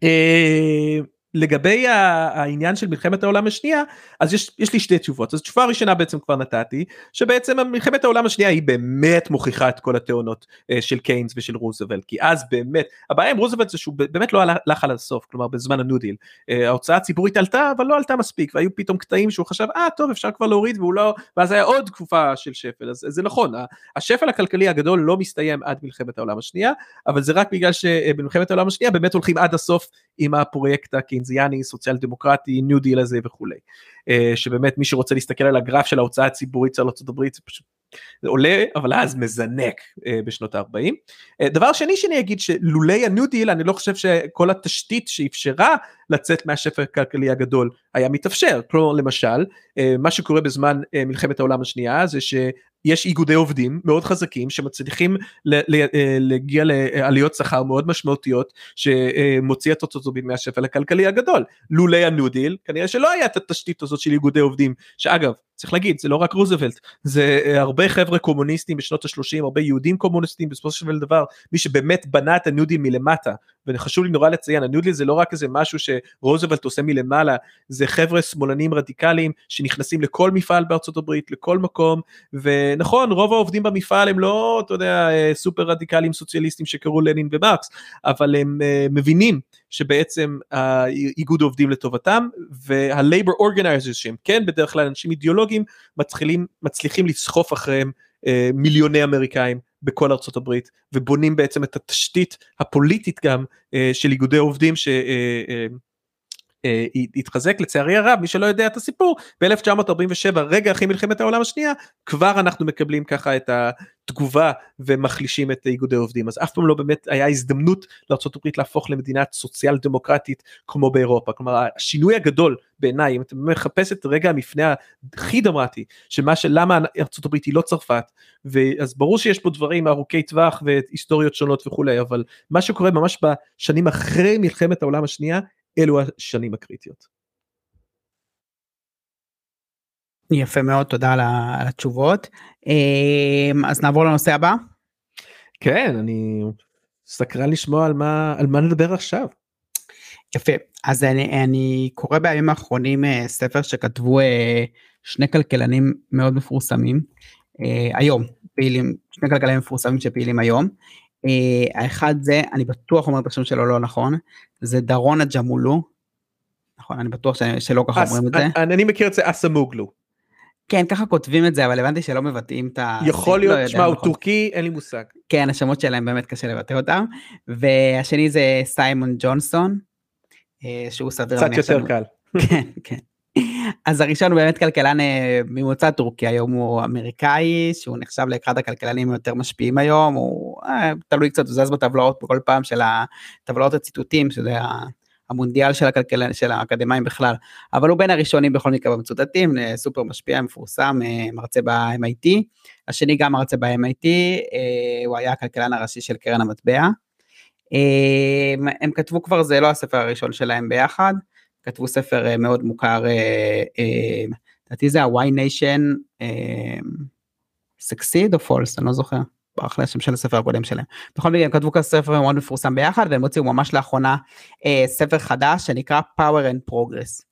אה, לגבי העניין של מלחמת העולם השנייה אז יש, יש לי שתי תשובות. אז תשובה ראשונה בעצם כבר נתתי שבעצם מלחמת העולם השנייה היא באמת מוכיחה את כל הטענות אה, של קיינס ושל רוזוולט כי אז באמת הבעיה עם רוזוולט זה שהוא באמת לא הלך על הסוף כלומר בזמן הניו דיל אה, ההוצאה הציבורית עלתה אבל לא עלתה מספיק והיו פתאום קטעים שהוא חשב אה טוב אפשר כבר להוריד והוא לא ואז היה עוד תקופה של שפל. אז זה נכון השפל הכלכלי הגדול לא מסתיים עד מלחמת העולם השנייה אבל זה רק בגלל שבמלחמת העולם השנייה באמת הולכים עד הסוף עם הפרויקט הקיינזיאני סוציאל דמוקרטי ניו דיל הזה וכולי אה, שבאמת מי שרוצה להסתכל על הגרף של ההוצאה הציבורית של ארה"ב זה פשוט זה עולה אבל אז מזנק אה, בשנות ה-40. אה, דבר שני שאני אגיד שלולי הניו דיל אני לא חושב שכל התשתית שאפשרה לצאת מהשפל הכלכלי הגדול היה מתאפשר כלומר למשל מה שקורה בזמן מלחמת העולם השנייה זה יש איגודי עובדים מאוד חזקים שמצליחים אה, להגיע לעליות שכר מאוד משמעותיות שמוציא את הברית מהשפל הכלכלי הגדול. לולי הניו דיל כנראה שלא היה את התשתית הזאת של איגודי עובדים שאגב צריך להגיד זה לא רק רוזוולט זה אה, הרבה חבר'ה קומוניסטים בשנות ה-30 הרבה יהודים קומוניסטים בסופו של דבר מי שבאמת בנה את הניו דיל מלמטה וחשוב לי נורא לציין הניו דיל זה לא רק איזה משהו שרוזוולט עושה מלמעלה זה חבר'ה שמאלנים רדיקליים שנכנסים לכל מפעל בארצות הברית לכל מקום ונכון רוב העובדים במפעל הם לא אתה יודע אה, סופר רדיקליים סוציאליסטים שקראו לנין ומרקס אבל הם אה, מבינים שבעצם האיגוד עובדים לטובתם וה labor organizers שהם כן בדרך כלל אנשים אידיאולוגיים מצליחים, מצליחים לסחוף אחריהם אה, מיליוני אמריקאים בכל ארצות הברית ובונים בעצם את התשתית הפוליטית גם אה, של איגודי עובדים ש... אה, התחזק לצערי הרב מי שלא יודע את הסיפור ב-1947 רגע אחרי מלחמת העולם השנייה כבר אנחנו מקבלים ככה את התגובה ומחלישים את איגודי עובדים. אז אף פעם לא באמת היה הזדמנות לארה"ב להפוך למדינת סוציאל דמוקרטית כמו באירופה. כלומר השינוי הגדול בעיניי אם אתה מחפש את רגע המפנה הכי דרמטי של מה של למה ארה"ב היא לא צרפת ואז ברור שיש פה דברים ארוכי טווח והיסטוריות שונות וכולי אבל מה שקורה ממש בשנים אחרי מלחמת העולם השנייה אלו השנים הקריטיות. יפה מאוד תודה על התשובות אמ, אז נעבור לנושא הבא. כן אני סקרן לשמוע על מה על מה נדבר עכשיו. יפה אז אני, אני קורא בימים האחרונים אה, ספר שכתבו אה, שני כלכלנים מאוד מפורסמים אה, היום פעילים שני כלכלנים מפורסמים שפעילים היום האחד זה, אני בטוח אומר את השם שלו לא נכון, זה דרונה ג'מולו. נכון, אני בטוח שלא ככה אומרים את זה. אני מכיר את זה אסמוגלו. כן, ככה כותבים את זה, אבל הבנתי שלא מבטאים את ה... יכול להיות, לא שמע, הוא נכון. טורקי, אין לי מושג. כן, השמות שלהם באמת קשה לבטא אותם. והשני זה סיימון ג'ונסון, אה, שהוא סביר קצת יותר קל. כן, כן. אז הראשון הוא באמת כלכלן אה, ממוצא טורקי, היום הוא אמריקאי, שהוא נחשב לאחד הכלכלנים היותר משפיעים היום, הוא אה, תלוי קצת, הוא זז בטבלאות בכל פעם של הטבלאות הציטוטים, שזה המונדיאל של הכלכלן, של האקדמאים בכלל, אבל הוא בין הראשונים בכל מקרה במצוטטים, אה, סופר משפיע, מפורסם, מרצה ב-MIT, השני גם מרצה ב-MIT, הוא היה הכלכלן הראשי של קרן המטבע. הם כתבו כבר, זה לא הספר הראשון שלהם ביחד, כתבו ספר אה, מאוד מוכר, אה, אה, לדעתי זה ה-Y Nation Succeed או False, אני לא זוכר. ברח לי השם של הספר הקודם שלהם. בכל מקרה הם כתבו כזה ספר מאוד מפורסם ביחד והם הוציאו ממש לאחרונה ספר חדש שנקרא Power and Progress.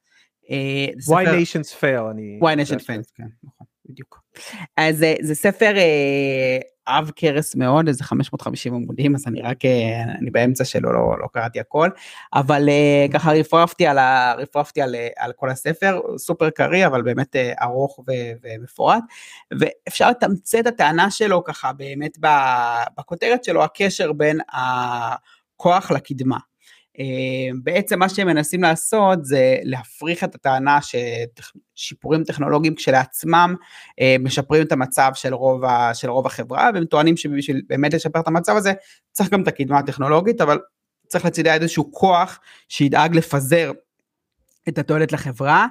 Why Nations Fail אני... Why Nations Fail, כן, נכון, בדיוק. אז זה ספר עב כרס מאוד איזה 550 עמודים אז אני רק אה, אני באמצע שלו לא, לא קראתי הכל אבל uh, ככה רפרפתי על, ה, רפרפתי על, אה, על כל הספר סופר קריא אבל באמת uh, ארוך ו, ומפורט ואפשר לתמצת את הטענה שלו ככה באמת בכותרת שלו הקשר בין הכוח לקדמה. אה, בעצם מה שהם מנסים לעשות זה להפריך את הטענה ששיפורים טכנולוגיים כשלעצמם אה, משפרים את המצב של רוב, ה, של רוב החברה והם טוענים שבשביל באמת לשפר את המצב הזה צריך גם את הקדמה הטכנולוגית אבל צריך לצידה איזשהו כוח שידאג לפזר את התועלת לחברה.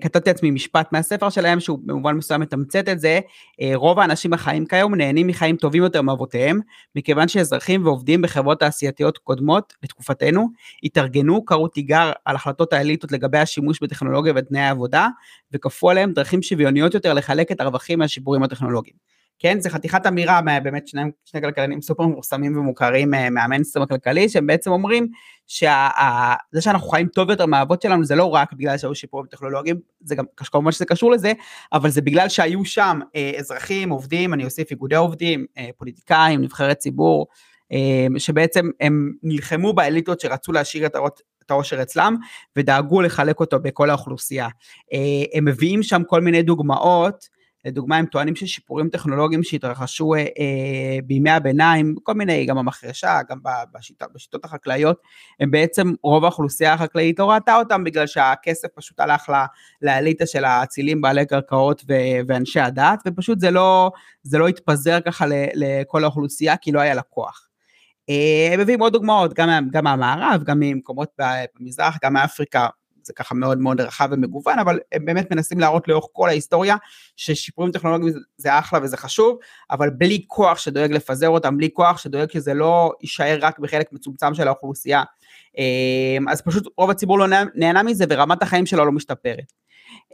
כתבתי לעצמי משפט מהספר שלהם שהוא במובן מסוים מתמצת את זה, uh, רוב האנשים החיים כיום נהנים מחיים טובים יותר מאבותיהם, מכיוון שאזרחים ועובדים בחברות תעשייתיות קודמות לתקופתנו, התארגנו, קראו תיגר על החלטות האליטות לגבי השימוש בטכנולוגיה ותנאי העבודה, וכפו עליהם דרכים שוויוניות יותר לחלק את הרווחים מהשיפורים הטכנולוגיים. כן, זה חתיכת אמירה, באמת שני, שני כלכלנים סופר מפורסמים ומוכרים אה, מהמיינסטרים הכלכלי, שהם בעצם אומרים שזה שאנחנו חיים טוב יותר מהאבות שלנו, זה לא רק בגלל שהיו שיפורים טכנולוגיים, זה גם, כמובן שזה קשור לזה, אבל זה בגלל שהיו שם אה, אזרחים, עובדים, אני אוסיף איגודי עובדים, אה, פוליטיקאים, נבחרי ציבור, שבעצם הם נלחמו באליטות שרצו להשאיר את את העושר אצלם ודאגו לחלק אותו בכל האוכלוסייה. הם מביאים שם כל מיני דוגמאות לדוגמה הם טוענים ששיפורים טכנולוגיים שהתרחשו אה, אה, בימי הביניים, כל מיני, גם במחרשה, גם בשיטות, בשיטות החקלאיות, הם בעצם רוב האוכלוסייה החקלאית לא ראתה אותם בגלל שהכסף פשוט הלך לאליטה של האצילים בעלי קרקעות ו, ואנשי הדת, ופשוט זה לא, זה לא התפזר ככה לכל האוכלוסייה כי לא היה לה כוח. אה, הם מביאים עוד דוגמאות, גם, גם מהמערב, גם ממקומות במזרח, גם מאפריקה, זה ככה מאוד מאוד רחב ומגוון, אבל הם באמת מנסים להראות לאורך כל ההיסטוריה ששיפורים טכנולוגיים זה אחלה וזה חשוב, אבל בלי כוח שדואג לפזר אותם, בלי כוח שדואג שזה לא יישאר רק בחלק מצומצם של האוכלוסייה, אמ, אז פשוט רוב הציבור לא נהנה מזה ורמת החיים שלו לא משתפרת.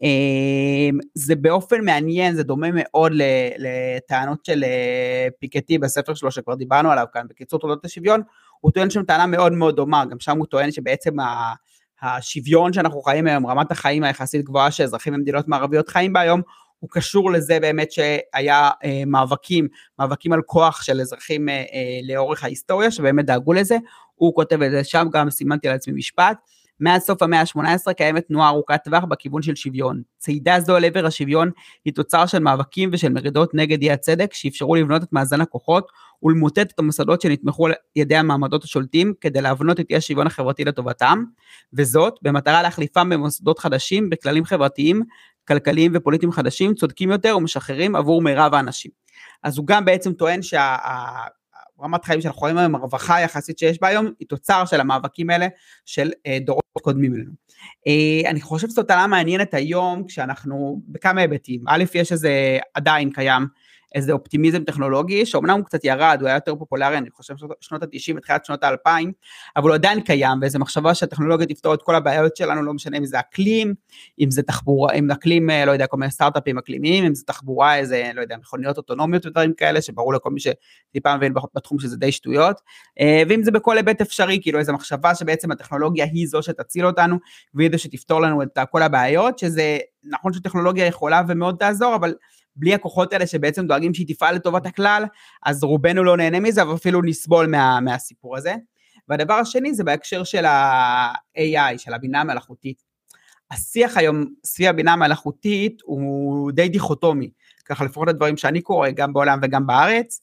אמ, זה באופן מעניין, זה דומה מאוד לטענות של אה, פיקטי בספר שלו שכבר דיברנו עליו כאן, בקיצור תולדות השוויון, הוא טוען שם טענה מאוד מאוד דומה, גם שם הוא טוען שבעצם ה... השוויון שאנחנו חיים היום, רמת החיים היחסית גבוהה שאזרחים במדינות מערביות חיים בה היום, הוא קשור לזה באמת שהיה אה, מאבקים, מאבקים על כוח של אזרחים אה, אה, לאורך ההיסטוריה, שבאמת דאגו לזה, הוא כותב את זה שם, גם סימנתי לעצמי משפט, מאז סוף המאה ה-18 קיימת תנועה ארוכת טווח בכיוון של שוויון. צעידה זו אל עבר השוויון היא תוצר של מאבקים ושל מרידות נגד אי הצדק שאפשרו לבנות את מאזן הכוחות ולמוטט את המוסדות שנתמכו על ידי המעמדות השולטים כדי להבנות את אי השוויון החברתי לטובתם, וזאת במטרה להחליפם במוסדות חדשים בכללים חברתיים, כלכליים ופוליטיים חדשים, צודקים יותר ומשחררים עבור מירב האנשים. אז הוא גם בעצם טוען שה... רמת חיים שאנחנו רואים היום, הרווחה היחסית שיש בה היום, היא תוצר של המאבקים האלה של אה, דורות קודמים אלינו. אה, אני חושב שזאת טענה מעניינת היום, כשאנחנו בכמה היבטים. א', יש איזה, עדיין קיים, איזה אופטימיזם טכנולוגי, שאומנם הוא קצת ירד, הוא היה יותר פופולרי, אני חושב שנות ה-90 ותחילת שנות ה-2000, אבל הוא עדיין קיים, ואיזו מחשבה שהטכנולוגיה תפתור את כל הבעיות שלנו, לא משנה אם זה אקלים, אם זה תחבורה, אם אקלים, אה, לא יודע, כל מיני סטארט-אפים אקלימיים, אם זה תחבורה, איזה, לא יודע, מכוניות אוטונומיות ודברים כאלה, שברור לכל מי שטיפה מבין בתחום שזה די שטויות, אה, ואם זה בכל היבט אפשרי, כאילו איזו מחשבה שבעצם הטכנולוגיה היא זו שתציל אותנו, והיא זו שתפתור לנו את כל הבעיות, שזה נכון שטכנולוגיה יכולה ומאוד תעזור, אבל בלי הכוחות האלה שבעצם דואגים שהיא תפעל לטובת הכלל, אז רובנו לא נהנה מזה, אבל אפילו נסבול מה, מהסיפור הזה. והדבר השני זה בהקשר של ה-AI, של הבינה המלאכותית. השיח היום סביב הבינה המלאכותית הוא די דיכוטומי, ככה לפחות הדברים שאני קורא גם בעולם וגם בארץ,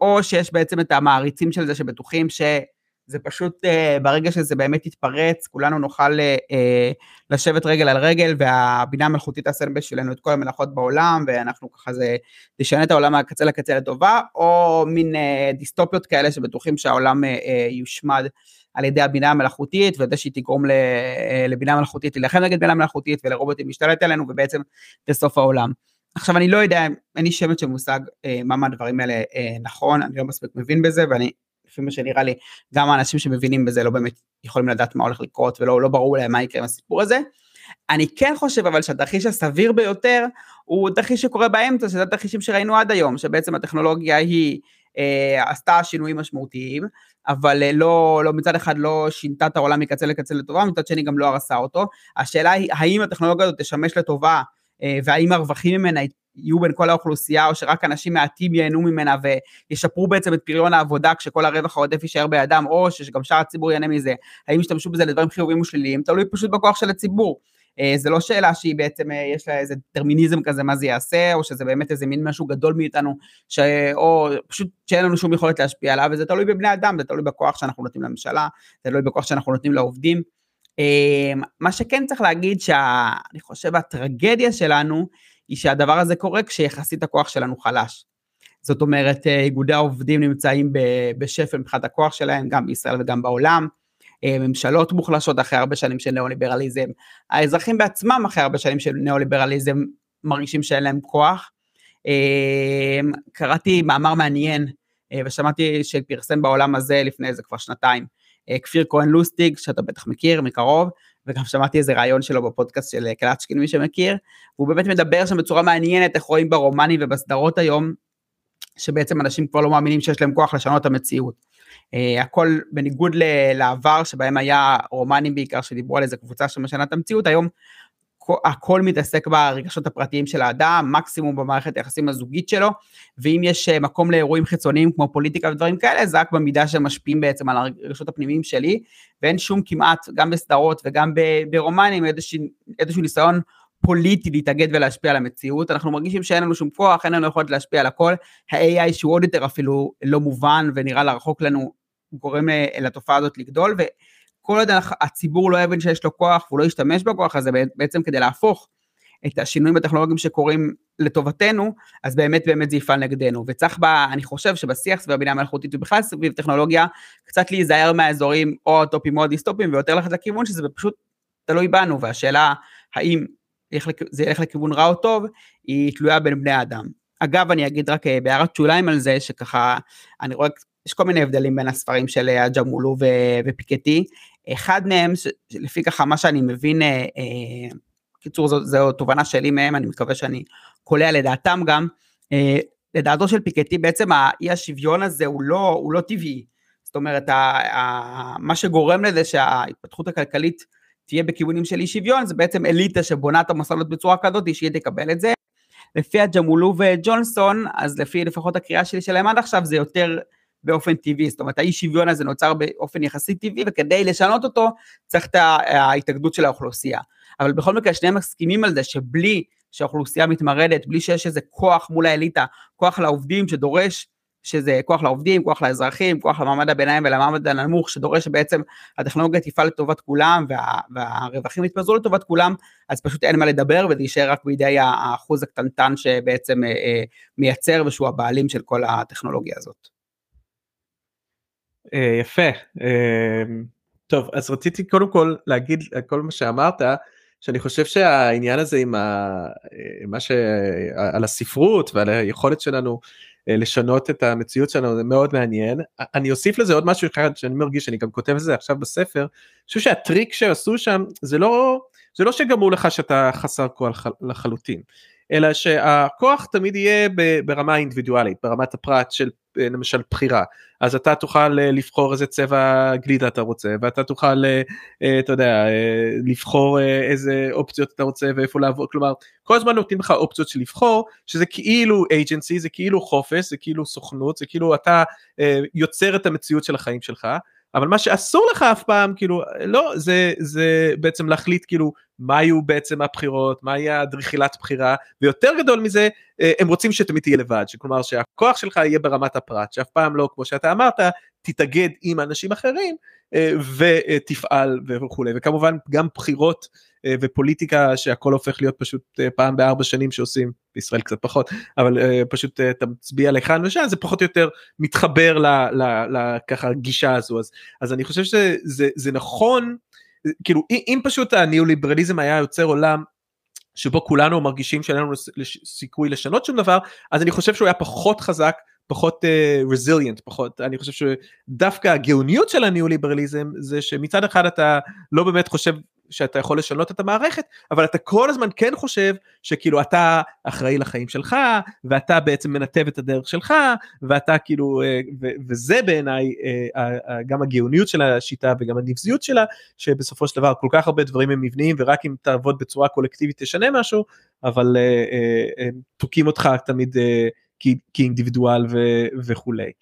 או שיש בעצם את המעריצים של זה שבטוחים ש... זה פשוט uh, ברגע שזה באמת יתפרץ, כולנו נוכל uh, לשבת רגל על רגל והבינה המלאכותית תעשה בשבילנו את כל המלאכות בעולם ואנחנו ככה זה תשנה את העולם מהקצה לקצה לטובה, או מין uh, דיסטופיות כאלה שבטוחים שהעולם uh, uh, יושמד על ידי הבינה המלאכותית וזה שהיא תגרום לבינה מלאכותית להילחם נגד בינה מלאכותית ולרובוטים להשתלט עלינו ובעצם זה סוף העולם. עכשיו אני לא יודע, אין לי שמץ של מושג אה, מה מהדברים האלה אה, נכון, אני לא מספיק מבין בזה ואני לפי מה שנראה לי, גם האנשים שמבינים בזה לא באמת יכולים לדעת מה הולך לקרות ולא לא ברור להם מה יקרה עם הסיפור הזה. אני כן חושב אבל שהתרחיש הסביר ביותר הוא תרחיש שקורה באמצע, שזה התרחישים שראינו עד היום, שבעצם הטכנולוגיה היא אה, עשתה שינויים משמעותיים, אבל אה, לא, לא, מצד אחד לא שינתה את העולם מקצה לקצה לטובה, מצד שני גם לא הרסה אותו. השאלה היא האם הטכנולוגיה הזאת תשמש לטובה אה, והאם הרווחים ממנה יהיו בין כל האוכלוסייה, או שרק אנשים מעטים ייהנו ממנה וישפרו בעצם את פריון העבודה כשכל הרווח העודף יישאר בידם, או שגם שאר הציבור ייהנה מזה, האם ישתמשו בזה לדברים חיוביים ושליליים, תלוי פשוט בכוח של הציבור. אה, זה לא שאלה שהיא בעצם, אה, יש לה איזה דטרמיניזם כזה מה זה יעשה, או שזה באמת איזה מין משהו גדול מאיתנו, ש... או פשוט שאין לנו שום יכולת להשפיע עליו, וזה תלוי בבני אדם, זה תלוי בכוח שאנחנו נותנים לממשלה, זה תלוי בכוח שאנחנו נותנים לעובדים. אה, מה שכן צריך להגיד, שאני חושב הטרגדיה שלנו, היא שהדבר הזה קורה כשיחסית הכוח שלנו חלש. זאת אומרת, אה, איגודי העובדים נמצאים בשפל מבחינת הכוח שלהם, גם בישראל וגם בעולם. ממשלות מוחלשות אחרי הרבה שנים של ניאו-ליברליזם, האזרחים בעצמם אחרי הרבה שנים של ניאו-ליברליזם מרגישים שאין להם כוח. קראתי מאמר מעניין ושמעתי שפרסם בעולם הזה לפני איזה כבר שנתיים, כפיר כהן לוסטיג, שאתה בטח מכיר מקרוב, וגם שמעתי איזה רעיון שלו בפודקאסט של קלצ'קין, מי שמכיר, והוא באמת מדבר שם בצורה מעניינת איך רואים ברומנים ובסדרות היום, שבעצם אנשים כבר לא מאמינים שיש להם כוח לשנות את המציאות. Uh, הכל בניגוד לעבר שבהם היה רומנים בעיקר שדיברו על איזה קבוצה שמשנה את המציאות, היום הכל מתעסק ברגשות הפרטיים של האדם, מקסימום במערכת היחסים הזוגית שלו, ואם יש אה, מקום לאירועים חיצוניים כמו פוליטיקה ודברים כאלה, זה רק במידה שמשפיעים בעצם על הרגשות הפנימיים שלי, ואין שום כמעט, גם בסדרות וגם ברומנים, איזשהו, איזשהו ניסיון פוליטי להתאגד ולהשפיע על המציאות, אנחנו מרגישים שאין לנו שום כוח, אין לנו יכולת להשפיע על הכל, ה-AI שהוא עוד יותר אפילו לא מובן ונראה לה רחוק לנו, גורם אה, לתופעה הזאת לגדול, ו... כל עוד הציבור לא יבין שיש לו כוח והוא לא ישתמש בכוח הזה בעצם כדי להפוך את השינויים הטכנולוגיים שקורים לטובתנו, אז באמת באמת זה יפעל נגדנו. וצריך בה, אני חושב שבשיח סביב הבינה המלאכותית ובכלל סביב טכנולוגיה, קצת להיזהר מהאזורים או הטופים או הדיסטופים ויותר ללכת לכיוון שזה פשוט תלוי בנו, והשאלה האם זה ילך לכיוון רע או טוב, היא תלויה בין בני האדם. אגב, אני אגיד רק אה, בהערת שוליים על זה, שככה, אני רואה, יש כל מיני הבדלים בין הספרים של אג'מולו ופיקטי. אחד מהם, לפי ככה מה שאני מבין, אה, אה, קיצור זו, זו תובנה שלי מהם, אני מקווה שאני קולע לדעתם גם, אה, לדעתו של פיקטי בעצם האי השוויון הזה הוא לא, הוא לא טבעי, זאת אומרת ה, ה, מה שגורם לזה שההתפתחות הכלכלית תהיה בכיוונים של אי שוויון זה בעצם אליטה שבונה את המוסדות בצורה כזאת שהיא תקבל את זה. לפי הג'מולו וג'ונסון אז לפי לפחות הקריאה שלי שלהם עד עכשיו זה יותר באופן טבעי, זאת אומרת האי שוויון הזה נוצר באופן יחסית טבעי וכדי לשנות אותו צריך את ההתאגדות של האוכלוסייה. אבל בכל מקרה שניהם מסכימים על זה שבלי שהאוכלוסייה מתמרדת, בלי שיש איזה כוח מול האליטה, כוח לעובדים שדורש שזה כוח לעובדים, כוח לאזרחים, כוח למעמד הביניים ולמעמד הנמוך, שדורש שבעצם הטכנולוגיה תפעל לטובת כולם וה, והרווחים יתפזרו לטובת כולם, אז פשוט אין מה לדבר וזה יישאר רק בידי האחוז הקטנטן שבעצם אה, אה, מייצר ושהוא הבעלים של כל הטכנולוגיה הזאת. אה, יפה. אה, טוב, אז רציתי קודם כל להגיד כל מה שאמרת, שאני חושב שהעניין הזה עם ה... אה, מה ש... על הספרות ועל היכולת שלנו לשנות את המציאות שלנו זה מאוד מעניין. אני אוסיף לזה עוד משהו אחד שאני מרגיש שאני גם כותב את זה עכשיו בספר. אני חושב שהטריק שעשו שם זה לא זה לא שגמרו לך שאתה חסר כוח לחלוטין. אלא שהכוח תמיד יהיה ברמה אינדיבידואלית, ברמת הפרט של אה, למשל בחירה. אז אתה תוכל אה, לבחור איזה צבע גלידה אתה רוצה, ואתה תוכל, אה, אתה יודע, לבחור איזה אופציות אתה רוצה ואיפה לעבור, כלומר, כל הזמן נותנים לך אופציות של לבחור, שזה כאילו agency, זה כאילו חופש, זה כאילו סוכנות, זה כאילו אתה יוצר את המציאות של החיים שלך. אבל מה שאסור לך אף פעם כאילו לא זה זה בעצם להחליט כאילו מה יהיו בעצם הבחירות מה יהיה הדריכילת בחירה ויותר גדול מזה אה, הם רוצים שתמיד תהיה לבד שכלומר שהכוח שלך יהיה ברמת הפרט שאף פעם לא כמו שאתה אמרת תתאגד עם אנשים אחרים אה, ותפעל וכולי. וכמובן גם בחירות אה, ופוליטיקה שהכל הופך להיות פשוט פעם בארבע שנים שעושים בישראל קצת פחות אבל פשוט אתה מצביע לכאן ושם זה פחות או יותר מתחבר לככה גישה הזו. אז אז אני חושב שזה זה נכון כאילו אם פשוט הניאו-ליברליזם היה יוצר עולם שבו כולנו מרגישים שאין לנו סיכוי לשנות שום דבר אז אני חושב שהוא היה פחות חזק פחות רזיליאנט uh, פחות אני חושב שדווקא הגאוניות של הניאו-ליברליזם זה שמצד אחד אתה לא באמת חושב שאתה יכול לשנות את המערכת אבל אתה כל הזמן כן חושב שכאילו אתה אחראי לחיים שלך ואתה בעצם מנתב את הדרך שלך ואתה כאילו אה, ו- וזה בעיניי אה, גם הגאוניות של השיטה וגם הנבזיות שלה שבסופו של דבר כל כך הרבה דברים הם מבניים ורק אם תעבוד בצורה קולקטיבית תשנה משהו אבל אה, תוקים אותך תמיד כאינדיבידואל וכולי.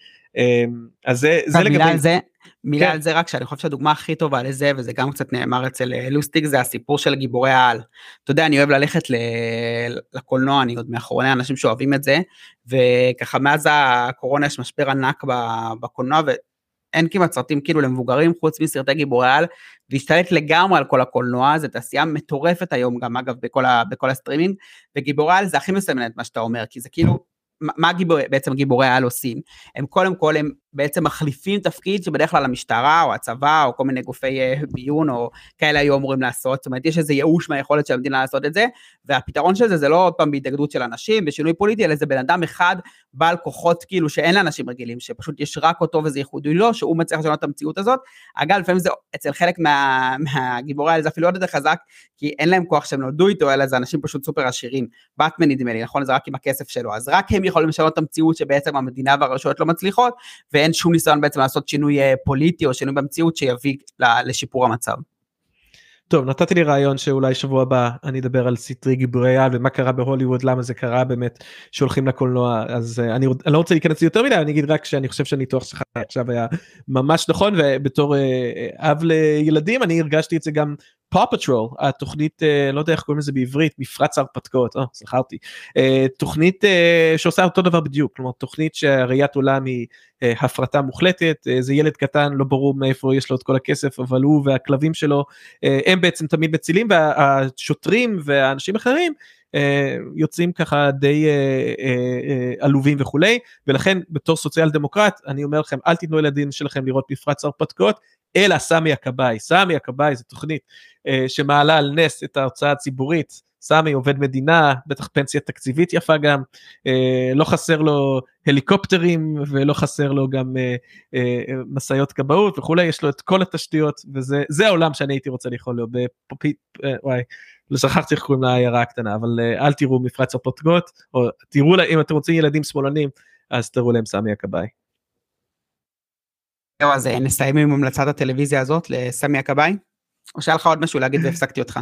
אז זה, זה לגבי... זה, מילה כן. על זה רק שאני חושב שהדוגמה הכי טובה לזה וזה גם קצת נאמר אצל אה, לוסטיק זה הסיפור של גיבורי העל. אתה יודע אני אוהב ללכת ל... לקולנוע אני עוד מאחרוני האנשים שאוהבים את זה וככה מאז הקורונה יש משבר ענק בקולנוע ואין כמעט סרטים כאילו למבוגרים חוץ מסרטי גיבורי העל והשתלט לגמרי על כל הקולנוע זה תעשייה מטורפת היום גם אגב בכל, ה... בכל הסטרימינג וגיבורי העל זה הכי מסמל את מה שאתה אומר כי זה כאילו מה גיבור, בעצם גיבורי העל עושים? הם קודם כל הם בעצם מחליפים תפקיד שבדרך כלל המשטרה או הצבא או כל מיני גופי אה, ביון או כאלה היו אמורים לעשות, זאת אומרת יש איזה ייאוש מהיכולת של המדינה לעשות את זה, והפתרון של זה זה לא עוד פעם בהתאגדות של אנשים, בשינוי פוליטי, אלא זה בן אדם אחד בעל כוחות כאילו שאין לאנשים רגילים, שפשוט יש רק אותו וזה ייחודי לו, שהוא מצליח לשנות את המציאות הזאת. אגב, לפעמים זה אצל חלק מה, מהגיבורי האלה זה אפילו עוד יותר חזק, כי אין להם כוח שהם נולדו איתו, אלא זה אנשים פשוט סופר עשירים. באטמן נדמה לי, נכון? זה רק עם הכסף שלו, אז רק הם יכולים לשנות את המציאות שבעצם המדינה והרשויות לא מצליחות, ואין שום ניסיון בעצם לעשות שינוי אה, פוליטי או שינוי במציאות שיביא לשיפור המצב. טוב נתתי לי רעיון שאולי שבוע הבא אני אדבר על סרטי גיבורי על ומה קרה בהוליווד למה זה קרה באמת שהולכים לקולנוע אז אה, אני, אני לא רוצה להיכנס יותר מדי אני אגיד רק שאני חושב שהניתוח שלך עכשיו היה ממש נכון ובתור אה, אב לילדים אני הרגשתי את זה גם Paw Patrol התוכנית אה, לא יודע איך קוראים לזה בעברית מפרץ ההרפתקאות oh, זכרתי uh, תוכנית uh, שעושה אותו דבר בדיוק כלומר תוכנית שהראיית עולם היא הפרטה מוחלטת זה ילד קטן לא ברור מאיפה יש לו את כל הכסף אבל הוא והכלבים שלו הם בעצם תמיד מצילים והשוטרים והאנשים אחרים יוצאים ככה די עלובים וכולי ולכן בתור סוציאל דמוקרט אני אומר לכם אל תיתנו ילדים שלכם לראות מפרץ הרפתקאות אלא סמי הכבאי. סמי הכבאי זו תוכנית שמעלה על נס את ההוצאה הציבורית. סמי עובד מדינה, בטח פנסיה תקציבית יפה גם, אה, לא חסר לו הליקופטרים ולא חסר לו גם אה, אה, משאיות כבאות וכולי, יש לו את כל התשתיות וזה העולם שאני הייתי רוצה לאכול לו, בפופית, אה, וואי, לא שכחתי איך קוראים לעיירה הקטנה, אבל אה, אל תראו מפרץ הפוטגות, או תראו, אם אתם רוצים ילדים שמאלנים, אז תראו להם סמי הכבאי. זהו, אז אה, נסיים עם המלצת הטלוויזיה הזאת לסמי הכבאי? או שהיה לך עוד משהו להגיד והפסקתי אותך?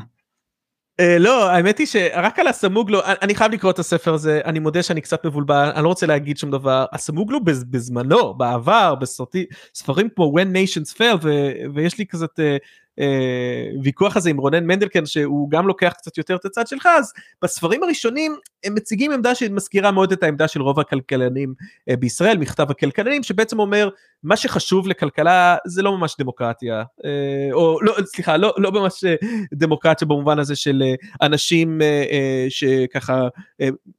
Uh, לא האמת היא שרק על הסמוגלו אני חייב לקרוא את הספר הזה אני מודה שאני קצת מבולבל אני לא רוצה להגיד שום דבר הסמוגלו בזמנו בעבר בספרים כמו when nations ו, ויש לי כזאת uh, אה, הזה עם רונן מנדלקן שהוא גם לוקח קצת יותר את הצד שלך אז בספרים הראשונים הם מציגים עמדה שמזכירה מאוד את העמדה של רוב הכלכלנים אה, בישראל מכתב הכלכלנים שבעצם אומר מה שחשוב לכלכלה זה לא ממש דמוקרטיה. אה, או לא סליחה לא, לא ממש דמוקרטיה במובן הזה של אנשים שככה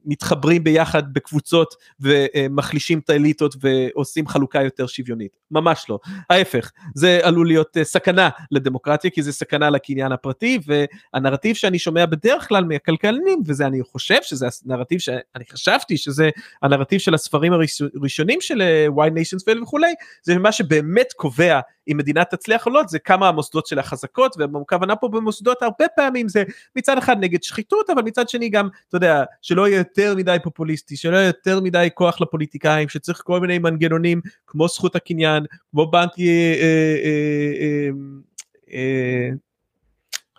מתחברים ביחד בקבוצות ומחלישים את האליטות ועושים חלוקה יותר שוויונית. ממש לא. ההפך זה עלול להיות סכנה לדמוקרטיה. דמוקרטיה כי זה סכנה לקניין הפרטי והנרטיב שאני שומע בדרך כלל מהכלכלנים וזה אני חושב שזה הנרטיב שאני חשבתי שזה הנרטיב של הספרים הראשונים של אה, Why Nations Fail וכולי זה מה שבאמת קובע אם מדינה תצליח או לא זה כמה המוסדות שלה חזקות והכוונה פה במוסדות הרבה פעמים זה מצד אחד נגד שחיתות אבל מצד שני גם אתה יודע שלא יהיה יותר מדי פופוליסטי שלא יהיה יותר מדי כוח לפוליטיקאים שצריך כל מיני מנגנונים כמו זכות הקניין כמו בנק אה, אה, אה, אה,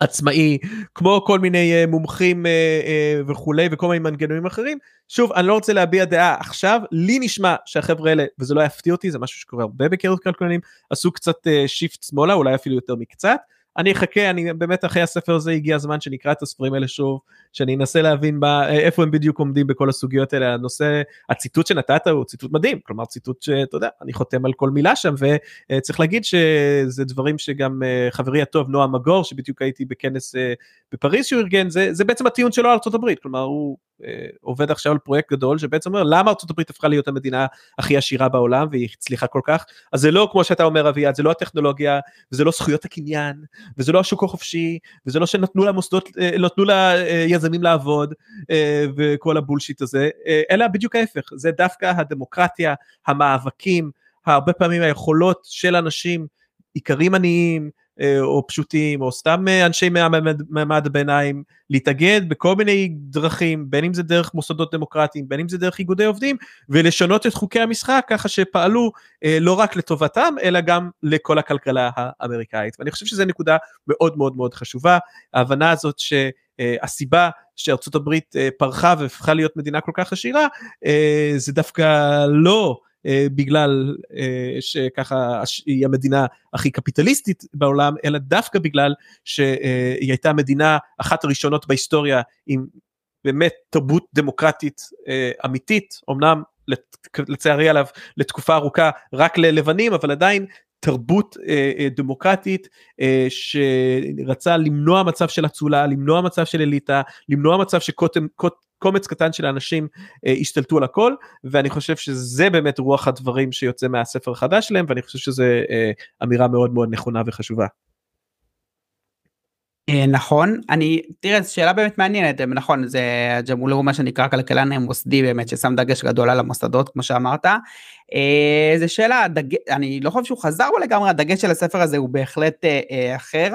עצמאי כמו כל מיני אה, מומחים אה, וכולי וכל מיני מנגנונים אחרים. שוב אני לא רוצה להביע דעה. עכשיו לי נשמע שהחבר'ה האלה וזה לא יפתיע אותי זה משהו שקורה הרבה בקרב כלכלנים עשו קצת שיפט שמאלה אולי אפילו יותר מקצת אני אחכה אני באמת אחרי הספר הזה הגיע הזמן שנקרא את הספרים האלה שוב שאני אנסה להבין בה, איפה הם בדיוק עומדים בכל הסוגיות האלה. הנושא הציטוט שנתת הוא ציטוט מדהים כלומר ציטוט שאתה יודע אני חותם על כל מילה שם וצריך להגיד שזה דברים שגם אה, חברי הטוב נועם מגור שבדיוק הייתי בכנס אה, בפריז שהוא ארגן זה, זה בעצם הטיעון שלו על ארה"ב כלומר הוא אה, עובד עכשיו על פרויקט גדול שבעצם אומר למה ארה"ב הפכה להיות המדינה הכי עשירה בעולם והיא הצליחה כל כך? אז זה לא כמו שאתה אומר אביעד זה לא הטכנולוגיה וזה לא זכויות הקניין וזה לא השוק החופשי וזה לא שנתנו למוסדות נתנו ליזמים לעבוד וכל הבולשיט הזה אלא בדיוק ההפך זה דווקא הדמוקרטיה המאבקים הרבה פעמים היכולות של אנשים עיקרים עניים אה, או פשוטים או סתם אה, אנשי מעמד הביניים להתאגד בכל מיני דרכים בין אם זה דרך מוסדות דמוקרטיים בין אם זה דרך איגודי עובדים ולשנות את חוקי המשחק ככה שפעלו אה, לא רק לטובתם אלא גם לכל הכלכלה האמריקאית. ואני חושב שזו נקודה מאוד מאוד מאוד חשובה. ההבנה הזאת שהסיבה שארצות הברית פרחה והפכה להיות מדינה כל כך עשירה זה דווקא לא אה, בגלל אה, שככה היא המדינה הכי קפיטליסטית בעולם, אלא דווקא בגלל שהיא הייתה מדינה אחת הראשונות בהיסטוריה עם באמת תרבות דמוקרטית אה, אמיתית, אמנם לצערי עליו לתקופה ארוכה רק ללבנים, אבל עדיין תרבות אה, אה, דמוקרטית אה, שרצה למנוע מצב של אצולה, למנוע מצב של אליטה, למנוע מצב שקוטן קומץ קטן של אנשים אה, השתלטו על הכל ואני חושב שזה באמת רוח הדברים שיוצא מהספר החדש שלהם ואני חושב שזה אה, אמירה מאוד מאוד נכונה וחשובה. אה, נכון אני תראה זו שאלה באמת מעניינת נכון זה ג'מול הוא מה שנקרא כלכלן מוסדי באמת ששם דגש גדול על המוסדות כמו שאמרת. אה, זה שאלה דג... אני לא חושב שהוא חזר בו לגמרי הדגש של הספר הזה הוא בהחלט אחר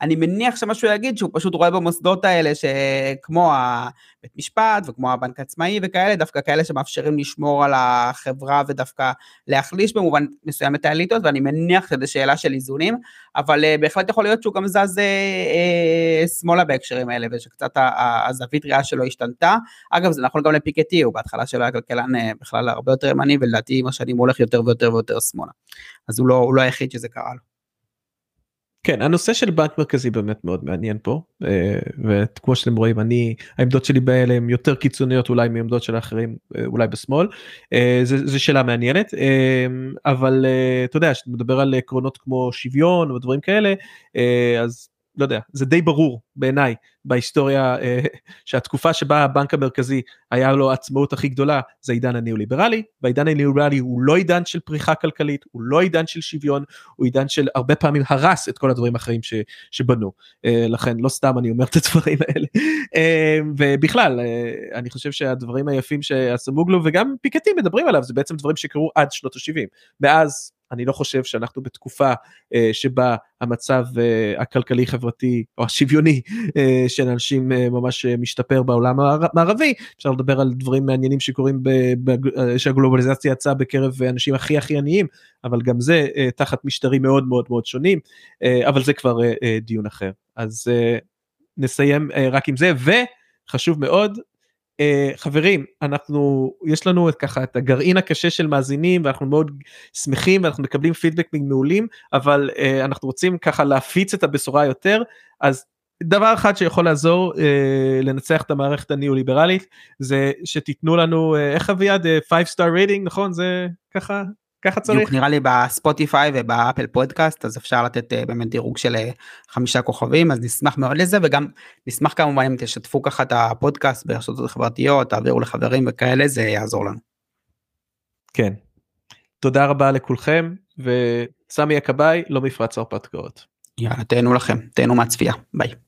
אני מניח שמה שהוא יגיד שהוא פשוט רואה במוסדות האלה שכמו הבית משפט וכמו הבנק העצמאי וכאלה, דווקא כאלה שמאפשרים לשמור על החברה ודווקא להחליש במובן מסוים את האליטות, ואני מניח שזה שאלה של איזונים, אבל uh, בהחלט יכול להיות שהוא גם זז uh, uh, שמאלה בהקשרים האלה, ושקצת הזווית ראייה שלו השתנתה. אגב, זה נכון גם לפיקטי, הוא בהתחלה שלו היה כלכלן uh, בכלל הרבה יותר ימני, ולדעתי עם השנים הוא הולך יותר ויותר ויותר שמאלה. אז הוא לא, הוא לא היחיד שזה קרה לו. כן הנושא של בנק מרכזי באמת מאוד מעניין פה אה, וכמו שאתם רואים אני העמדות שלי באלה הן יותר קיצוניות אולי מעמדות של האחרים אה, אולי בשמאל אה, זה שאלה מעניינת אבל אתה יודע שאתה מדבר על עקרונות כמו שוויון ודברים כאלה אז לא יודע זה די ברור בעיניי בהיסטוריה אה, שהתקופה שבה הבנק המרכזי היה לו עצמאות הכי גדולה זה עידן הניאו-ליברלי והעידן הניאו-ליברלי הוא לא עידן של פריחה כלכלית הוא לא עידן של שוויון הוא עידן של הרבה פעמים הרס את כל הדברים האחרים ש, שבנו. אה, לכן לא סתם אני אומר את הדברים האלה. אה, ובכלל אני חושב שהדברים היפים שהסמוגלו וגם פיקטי מדברים עליו זה בעצם דברים שקרו עד שנות ה-70 מאז אני לא חושב שאנחנו בתקופה uh, שבה המצב uh, הכלכלי חברתי או השוויוני uh, של אנשים uh, ממש uh, משתפר בעולם המערבי אפשר לדבר על דברים מעניינים שקורים ב- ב- שהגלובליזציה יצאה בקרב אנשים הכי הכי עניים אבל גם זה uh, תחת משטרים מאוד מאוד מאוד שונים uh, אבל זה כבר uh, uh, דיון אחר. אז uh, נסיים uh, רק עם זה וחשוב מאוד Uh, חברים אנחנו יש לנו את ככה את הגרעין הקשה של מאזינים ואנחנו מאוד שמחים ואנחנו מקבלים פידבק מעולים אבל uh, אנחנו רוצים ככה להפיץ את הבשורה יותר. אז דבר אחד שיכול לעזור uh, לנצח את המערכת הניאו-ליברלית זה שתיתנו לנו uh, איך אביעד? 5 star rating נכון? זה ככה ככה צריך. נראה לי בספוטיפיי ובאפל פודקאסט אז אפשר לתת uh, באמת דירוג של uh, חמישה כוכבים אז נשמח מאוד לזה וגם נשמח כמובן אם תשתפו ככה את הפודקאסט ברשתות החברתיות תעבירו לחברים וכאלה זה יעזור לנו. כן. תודה רבה לכולכם וסמי הכבאי לא מפרץ הרפתקאות. יאללה תהנו לכם תהנו מהצפייה ביי.